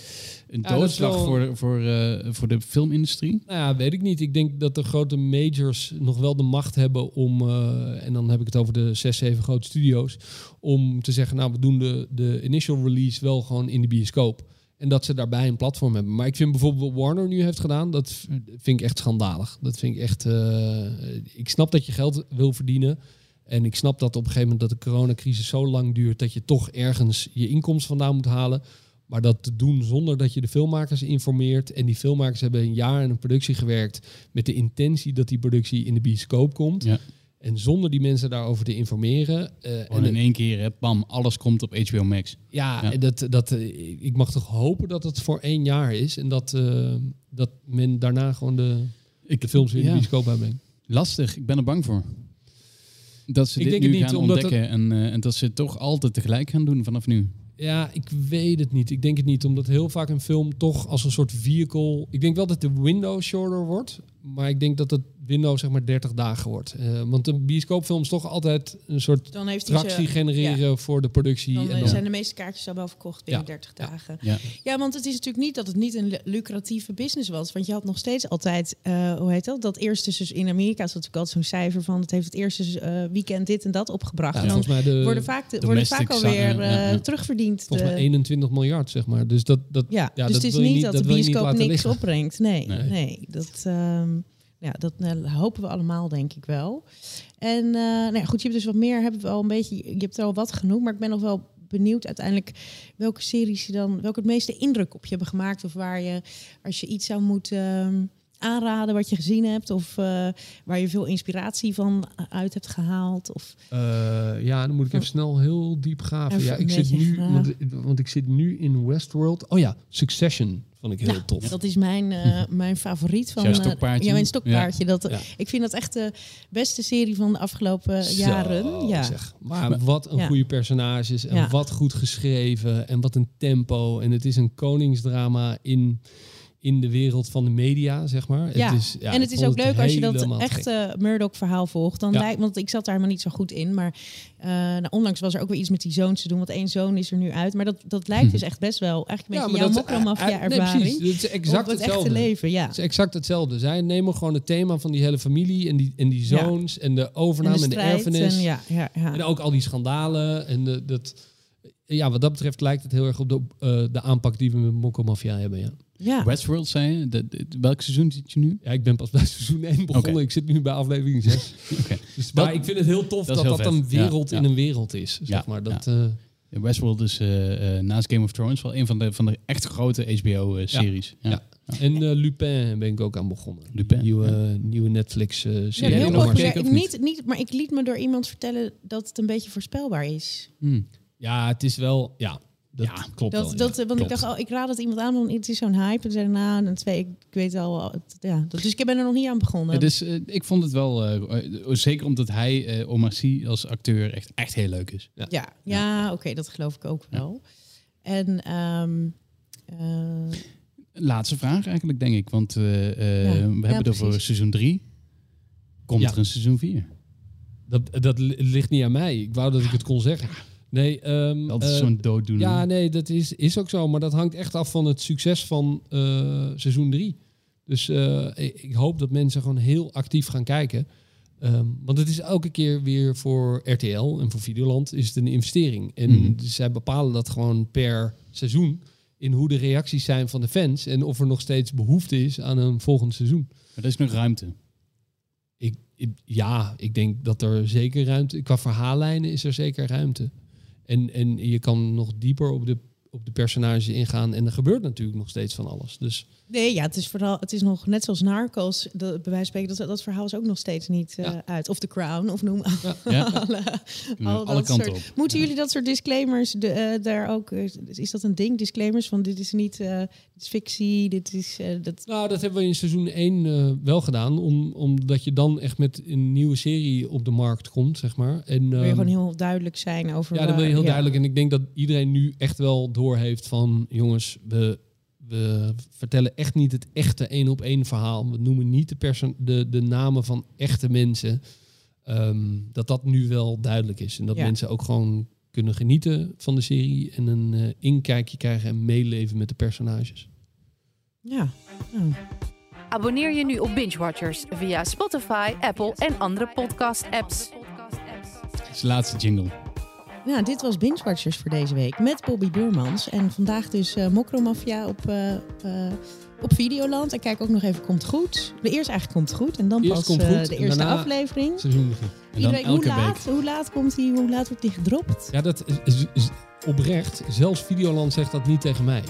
Speaker 4: een
Speaker 5: Ja, dat is
Speaker 4: doodslag
Speaker 5: wel-
Speaker 4: voor, voor, eh, voor de filmindustrie?
Speaker 5: Nou ja, weet ik niet. Ik denk dat de grote majors nog wel de macht hebben om, eh, en dan heb ik het over de zes, zeven grote studio's, om te zeggen, nou, we doen de, de initial release wel gewoon in de bioscoop. En dat ze daarbij een platform hebben. Maar ik vind bijvoorbeeld wat Warner nu heeft gedaan, dat vind ik echt schandalig. Dat vind ik echt. eh, ik snap dat je geld wil verdienen. En ik snap dat op een gegeven moment dat de coronacrisis zo lang duurt dat je toch ergens je inkomsten vandaan moet halen. Maar dat te doen zonder dat je de filmmakers informeert. En die filmmakers hebben een jaar in een productie gewerkt met de intentie dat die productie in de bioscoop komt.
Speaker 4: Ja.
Speaker 5: En zonder die mensen daarover te informeren. eh, en
Speaker 4: in één keer, hè, bam, alles komt op HBO Max.
Speaker 5: ja,
Speaker 4: Ja.
Speaker 5: en Dat, dat, eh, ik mag toch hopen dat het voor één jaar is. En dat, eh, dat men daarna gewoon de, de films weer in
Speaker 4: ja.
Speaker 5: de bioscoop uitbrengt.
Speaker 4: Lastig, ik ben er bang voor. Dat ze
Speaker 5: Ik
Speaker 4: dit
Speaker 5: denk
Speaker 4: nu
Speaker 5: het niet,
Speaker 4: gaan ontdekken en, en dat ze het toch altijd tegelijk gaan doen vanaf nu.
Speaker 5: Ja, ik weet het niet. Ik denk het niet, omdat heel vaak een film toch als een soort vehicle... Ik denk wel dat de window shorter wordt, maar ik denk dat het window zeg maar 30 dagen wordt. Eh, want een bioscoopfilm is toch altijd een soort
Speaker 3: Dan heeft
Speaker 5: tractie
Speaker 3: ze-
Speaker 5: genereren voor de productie.
Speaker 3: Dan
Speaker 5: en
Speaker 3: eh,
Speaker 5: dan,
Speaker 3: zijn de meeste kaartjes al wel verkocht binnen
Speaker 5: Ja.
Speaker 3: 30 dagen.
Speaker 4: Ja.
Speaker 3: Ja, want het is natuurlijk niet dat het niet een lu- lucratieve business was. Want je had nog steeds altijd, eh, hoe heet dat? Dat eerste, dus in Amerika is dat natuurlijk altijd zo'n cijfer van... het heeft het eerste eh, weekend dit en dat opgebracht.
Speaker 5: Ja,
Speaker 3: en dan
Speaker 5: volgens mij de,
Speaker 3: worden vaak, de, worden vaak alweer
Speaker 4: sa- ja,
Speaker 3: eh,
Speaker 4: ja.
Speaker 3: terugverdiend.
Speaker 5: volgens mij
Speaker 3: de-
Speaker 5: 21 miljard, zeg maar. Dus dat, dat,
Speaker 3: ja,
Speaker 5: ja,
Speaker 3: dus
Speaker 5: dat
Speaker 3: het is niet dat,
Speaker 5: dat
Speaker 3: de bioscoop niks opbrengt. Nee,
Speaker 4: Nee.
Speaker 3: nee. dat, ehm, ja, dat eh, hopen we allemaal, denk ik wel. En eh, nou ja, goed, je hebt dus wat meer, hebben we al een beetje, je hebt er al wat genoemd, maar ik ben nog wel benieuwd uiteindelijk welke series je dan, welke het meeste indruk op je hebben gemaakt, of waar je, als je iets zou moeten ehm, aanraden wat je gezien hebt, of eh, waar je veel inspiratie van uit hebt gehaald, of
Speaker 5: ja, dan moet ik even snel heel diep graven.
Speaker 3: Even
Speaker 5: Ja, ik zit nu, want ik zit nu in Westworld. Oh ja, Succession vond ik heel
Speaker 3: Nou,
Speaker 5: tof.
Speaker 3: Dat is mijn, eh, mijn favoriet van.
Speaker 4: Jouw
Speaker 3: eh,
Speaker 4: stokpaardje?
Speaker 3: ja, mijn stokpaardje. Dat,
Speaker 5: Ja.
Speaker 3: Ik vind dat echt de beste serie van de afgelopen
Speaker 5: Zo,
Speaker 3: jaren. Ja.
Speaker 5: zeg. Maar wat een
Speaker 3: Ja.
Speaker 5: goede personages en
Speaker 3: Ja.
Speaker 5: wat goed geschreven en wat een tempo. En het is een koningsdrama in, in de wereld van de media, zeg maar.
Speaker 3: Ja,
Speaker 5: Het is, ja,
Speaker 3: en het is ook leuk als je dat
Speaker 5: helemaal
Speaker 3: echte Murdoch-verhaal volgt. Dan
Speaker 5: Ja.
Speaker 3: lijkt, want ik zat daar maar niet zo goed in. Maar eh, nou, onlangs was er ook weer iets met die zoons te doen. Want één zoon is er nu uit. Maar dat, dat lijkt dus echt best wel eigenlijk een beetje jouw
Speaker 5: dat- eh, eh,
Speaker 3: mokromafia-ervaring.
Speaker 5: Nee, precies. Het is exact
Speaker 3: het
Speaker 5: hetzelfde.
Speaker 3: echte leven, ja.
Speaker 5: Het is exact hetzelfde. Zij nemen gewoon het thema van die hele familie en die, en die
Speaker 3: Ja.
Speaker 5: zoons en de overname en de,
Speaker 3: strijd
Speaker 5: erfenis.
Speaker 3: En, ja, ja, ja.
Speaker 5: En ook al die schandalen. En de, dat, ja, wat dat betreft lijkt het heel erg op de, eh, de aanpak die we met Mokko Mafia hebben. Ja.
Speaker 3: Ja.
Speaker 4: Westworld zei je? De, de- welk seizoen zit je nu?
Speaker 5: ja, ik ben pas bij seizoen 1 begonnen. Ik zit nu bij aflevering 6.
Speaker 4: Oké.
Speaker 5: Dus, maar
Speaker 4: Dat-
Speaker 5: ik vind het heel tof
Speaker 4: dat
Speaker 5: dat een.
Speaker 4: Ja,
Speaker 5: wereld
Speaker 4: ja.
Speaker 5: in een wereld is. Zeg
Speaker 4: Ja,
Speaker 5: maar. Dat, eh,
Speaker 4: Ja, Westworld is eh, eh, naast Game of Thrones wel een van de, van de echt grote HBO-series. ja.
Speaker 5: Ja. En eh, Lupin ben ik ook aan begonnen.
Speaker 4: Lupin,
Speaker 5: Nieuwe, nieuwe Netflix-serie.
Speaker 3: Ja,
Speaker 4: of niet?
Speaker 3: niet, niet, maar ik liet me door iemand vertellen dat het een beetje voorspelbaar is.
Speaker 4: Hmm.
Speaker 5: Ja, het is wel... Ja, dat
Speaker 4: Ja,
Speaker 5: klopt
Speaker 3: Dat,
Speaker 5: wel.
Speaker 3: dat,
Speaker 5: ja.
Speaker 3: want ik dacht, oh, ik raad het iemand aan, want het is zo'n hype. En zei nou, en twee, ik, ik weet al, het- ja. Dat, dus ik ben er nog niet aan begonnen.
Speaker 4: Ja, dus eh, ik vond het wel, eh, eh, zeker omdat hij, eh Omar Sy als acteur, echt, echt heel leuk is.
Speaker 3: Ja, ja, oké, dat geloof ik ook wel. En ehm, eh,
Speaker 4: Laatste vraag eigenlijk, denk ik. Want eh, eh,
Speaker 3: Ja,
Speaker 4: we
Speaker 3: ja,
Speaker 4: hebben het over
Speaker 3: precies.
Speaker 4: seizoen 3. Komt
Speaker 5: Ja.
Speaker 4: er een seizoen 4?
Speaker 5: Dat, dat li- ligt niet aan mij. Ik wou dat ik het kon zeggen. Nee, ehm,
Speaker 4: Dat is
Speaker 5: eh,
Speaker 4: zo'n dooddoener.
Speaker 5: Ja, nee, dat is, is ook zo. Maar dat hangt echt af van het succes van eh, seizoen 3. Dus eh, ik, ik hoop dat mensen gewoon heel actief gaan kijken. Ehm, want het is elke keer weer voor RTL en voor Videoland is het een investering. En
Speaker 4: Mhm.
Speaker 5: zij bepalen dat gewoon per seizoen in hoe de reacties zijn van de fans. En of er nog steeds behoefte is aan een volgend seizoen.
Speaker 4: Maar er is nog ruimte.
Speaker 5: Ik, ik- ja, ik denk dat er zeker ruimte... Qua verhaallijnen is er zeker ruimte. En, en je kan nog dieper op de, op de personages ingaan. En er gebeurt natuurlijk nog steeds van alles. Dus
Speaker 3: Nee, ja, het is vooral, het is nog net zoals Narcos, de, bij wijze van spreken, dat, dat verhaal is ook nog steeds niet eh,
Speaker 5: Ja.
Speaker 3: uit. Of The Crown, of noem
Speaker 4: Ja,
Speaker 3: alle,
Speaker 4: alle
Speaker 3: dat
Speaker 4: kanten
Speaker 3: soort.
Speaker 4: op.
Speaker 3: Moeten jullie dat soort disclaimers de, eh, daar ook, eh, is dat een ding, disclaimers van dit is niet, dit is fictie, dit is, dat,
Speaker 5: nou, dat hebben we in seizoen 1 eh, wel gedaan. Om, omdat je dan echt met een nieuwe serie op de markt komt, zeg maar. En,
Speaker 3: wil je
Speaker 5: ehm,
Speaker 3: gewoon heel duidelijk zijn over
Speaker 5: Ja, dat wil je heel duidelijk. En ik denk dat iedereen nu echt wel doorheeft van... jongens, we, we vertellen echt niet het echte één op één verhaal. We noemen niet de, perso- de, de namen van echte mensen. Ehm, dat dat nu wel duidelijk is. En dat
Speaker 3: Ja.
Speaker 5: mensen ook gewoon kunnen genieten van de serie... en een eh, inkijkje krijgen en meeleven met de personages.
Speaker 3: Ja. Nou,
Speaker 2: Abonneer je nu op Binge Watchers via Spotify, Apple en andere podcast-apps.
Speaker 4: Dat is de laatste jingle.
Speaker 3: Nou, dit was Binge Watchers voor deze week met Bobby Burmans. En vandaag dus eh Mokromafia op, eh, eh, op Videoland. En kijk ook nog even Komt Goed. De eerste eigenlijk Komt Goed. En dan
Speaker 5: Eerst
Speaker 3: pas
Speaker 5: Komt
Speaker 3: eh,
Speaker 5: Goed
Speaker 3: de
Speaker 5: en
Speaker 3: eerste
Speaker 5: daarna-
Speaker 3: aflevering.
Speaker 5: Seizoen drie.
Speaker 4: En dan
Speaker 3: Iedereen, hoe,
Speaker 4: elke
Speaker 3: laat,
Speaker 4: week.
Speaker 3: hoe laat komt die, hoe laat wordt die gedropt?
Speaker 5: Ja, dat is, is- is oprecht. Zelfs Videoland zegt dat niet tegen mij.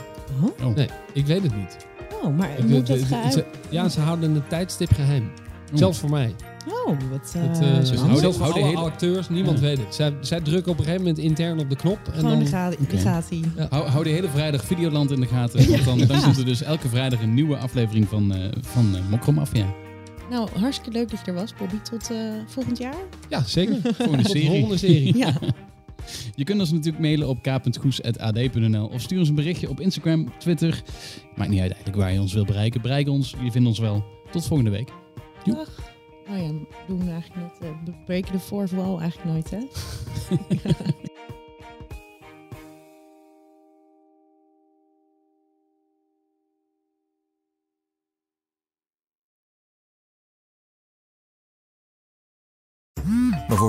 Speaker 3: Oh,
Speaker 4: Oh.
Speaker 5: Nee, ik weet het niet.
Speaker 3: oh maar
Speaker 5: Ik-
Speaker 3: moet
Speaker 5: de-
Speaker 3: dat
Speaker 5: de-
Speaker 3: geheim?
Speaker 5: ze- Ja, ze houden een tijdstip geheim. Zelfs voor mij.
Speaker 3: Oh, wat uh,
Speaker 5: Het,
Speaker 4: dus
Speaker 5: zelfs
Speaker 4: houden- houden
Speaker 5: alle
Speaker 4: hele-
Speaker 5: acteurs, niemand
Speaker 4: Ja.
Speaker 5: weet het. Zij, zij drukken op een gegeven moment intern op de knop. En
Speaker 3: Gewoon,
Speaker 5: dan,
Speaker 3: de de gaat hij.
Speaker 4: Hou, hou de hele vrijdag Videoland in de gaten. Want dan, dan komt er dus elke vrijdag een nieuwe aflevering van, eh van uh, Mokromafia.
Speaker 3: Nou, hartstikke leuk dat je er was, Bobby. Tot eh, volgend jaar.
Speaker 5: ja, zeker.
Speaker 4: Volgende
Speaker 5: Tot de
Speaker 4: serie.
Speaker 5: volgende serie.
Speaker 3: Ja.
Speaker 4: Je kunt ons natuurlijk mailen op k.goes.ad.nl of stuur ons een berichtje op Instagram, Twitter. Maakt niet uit eigenlijk waar je ons wil bereiken. Bereik ons, je vindt ons wel. Tot volgende week.
Speaker 3: Dag. Oh ja, doen we eigenlijk net. we breken de fourth wall eigenlijk nooit, hè?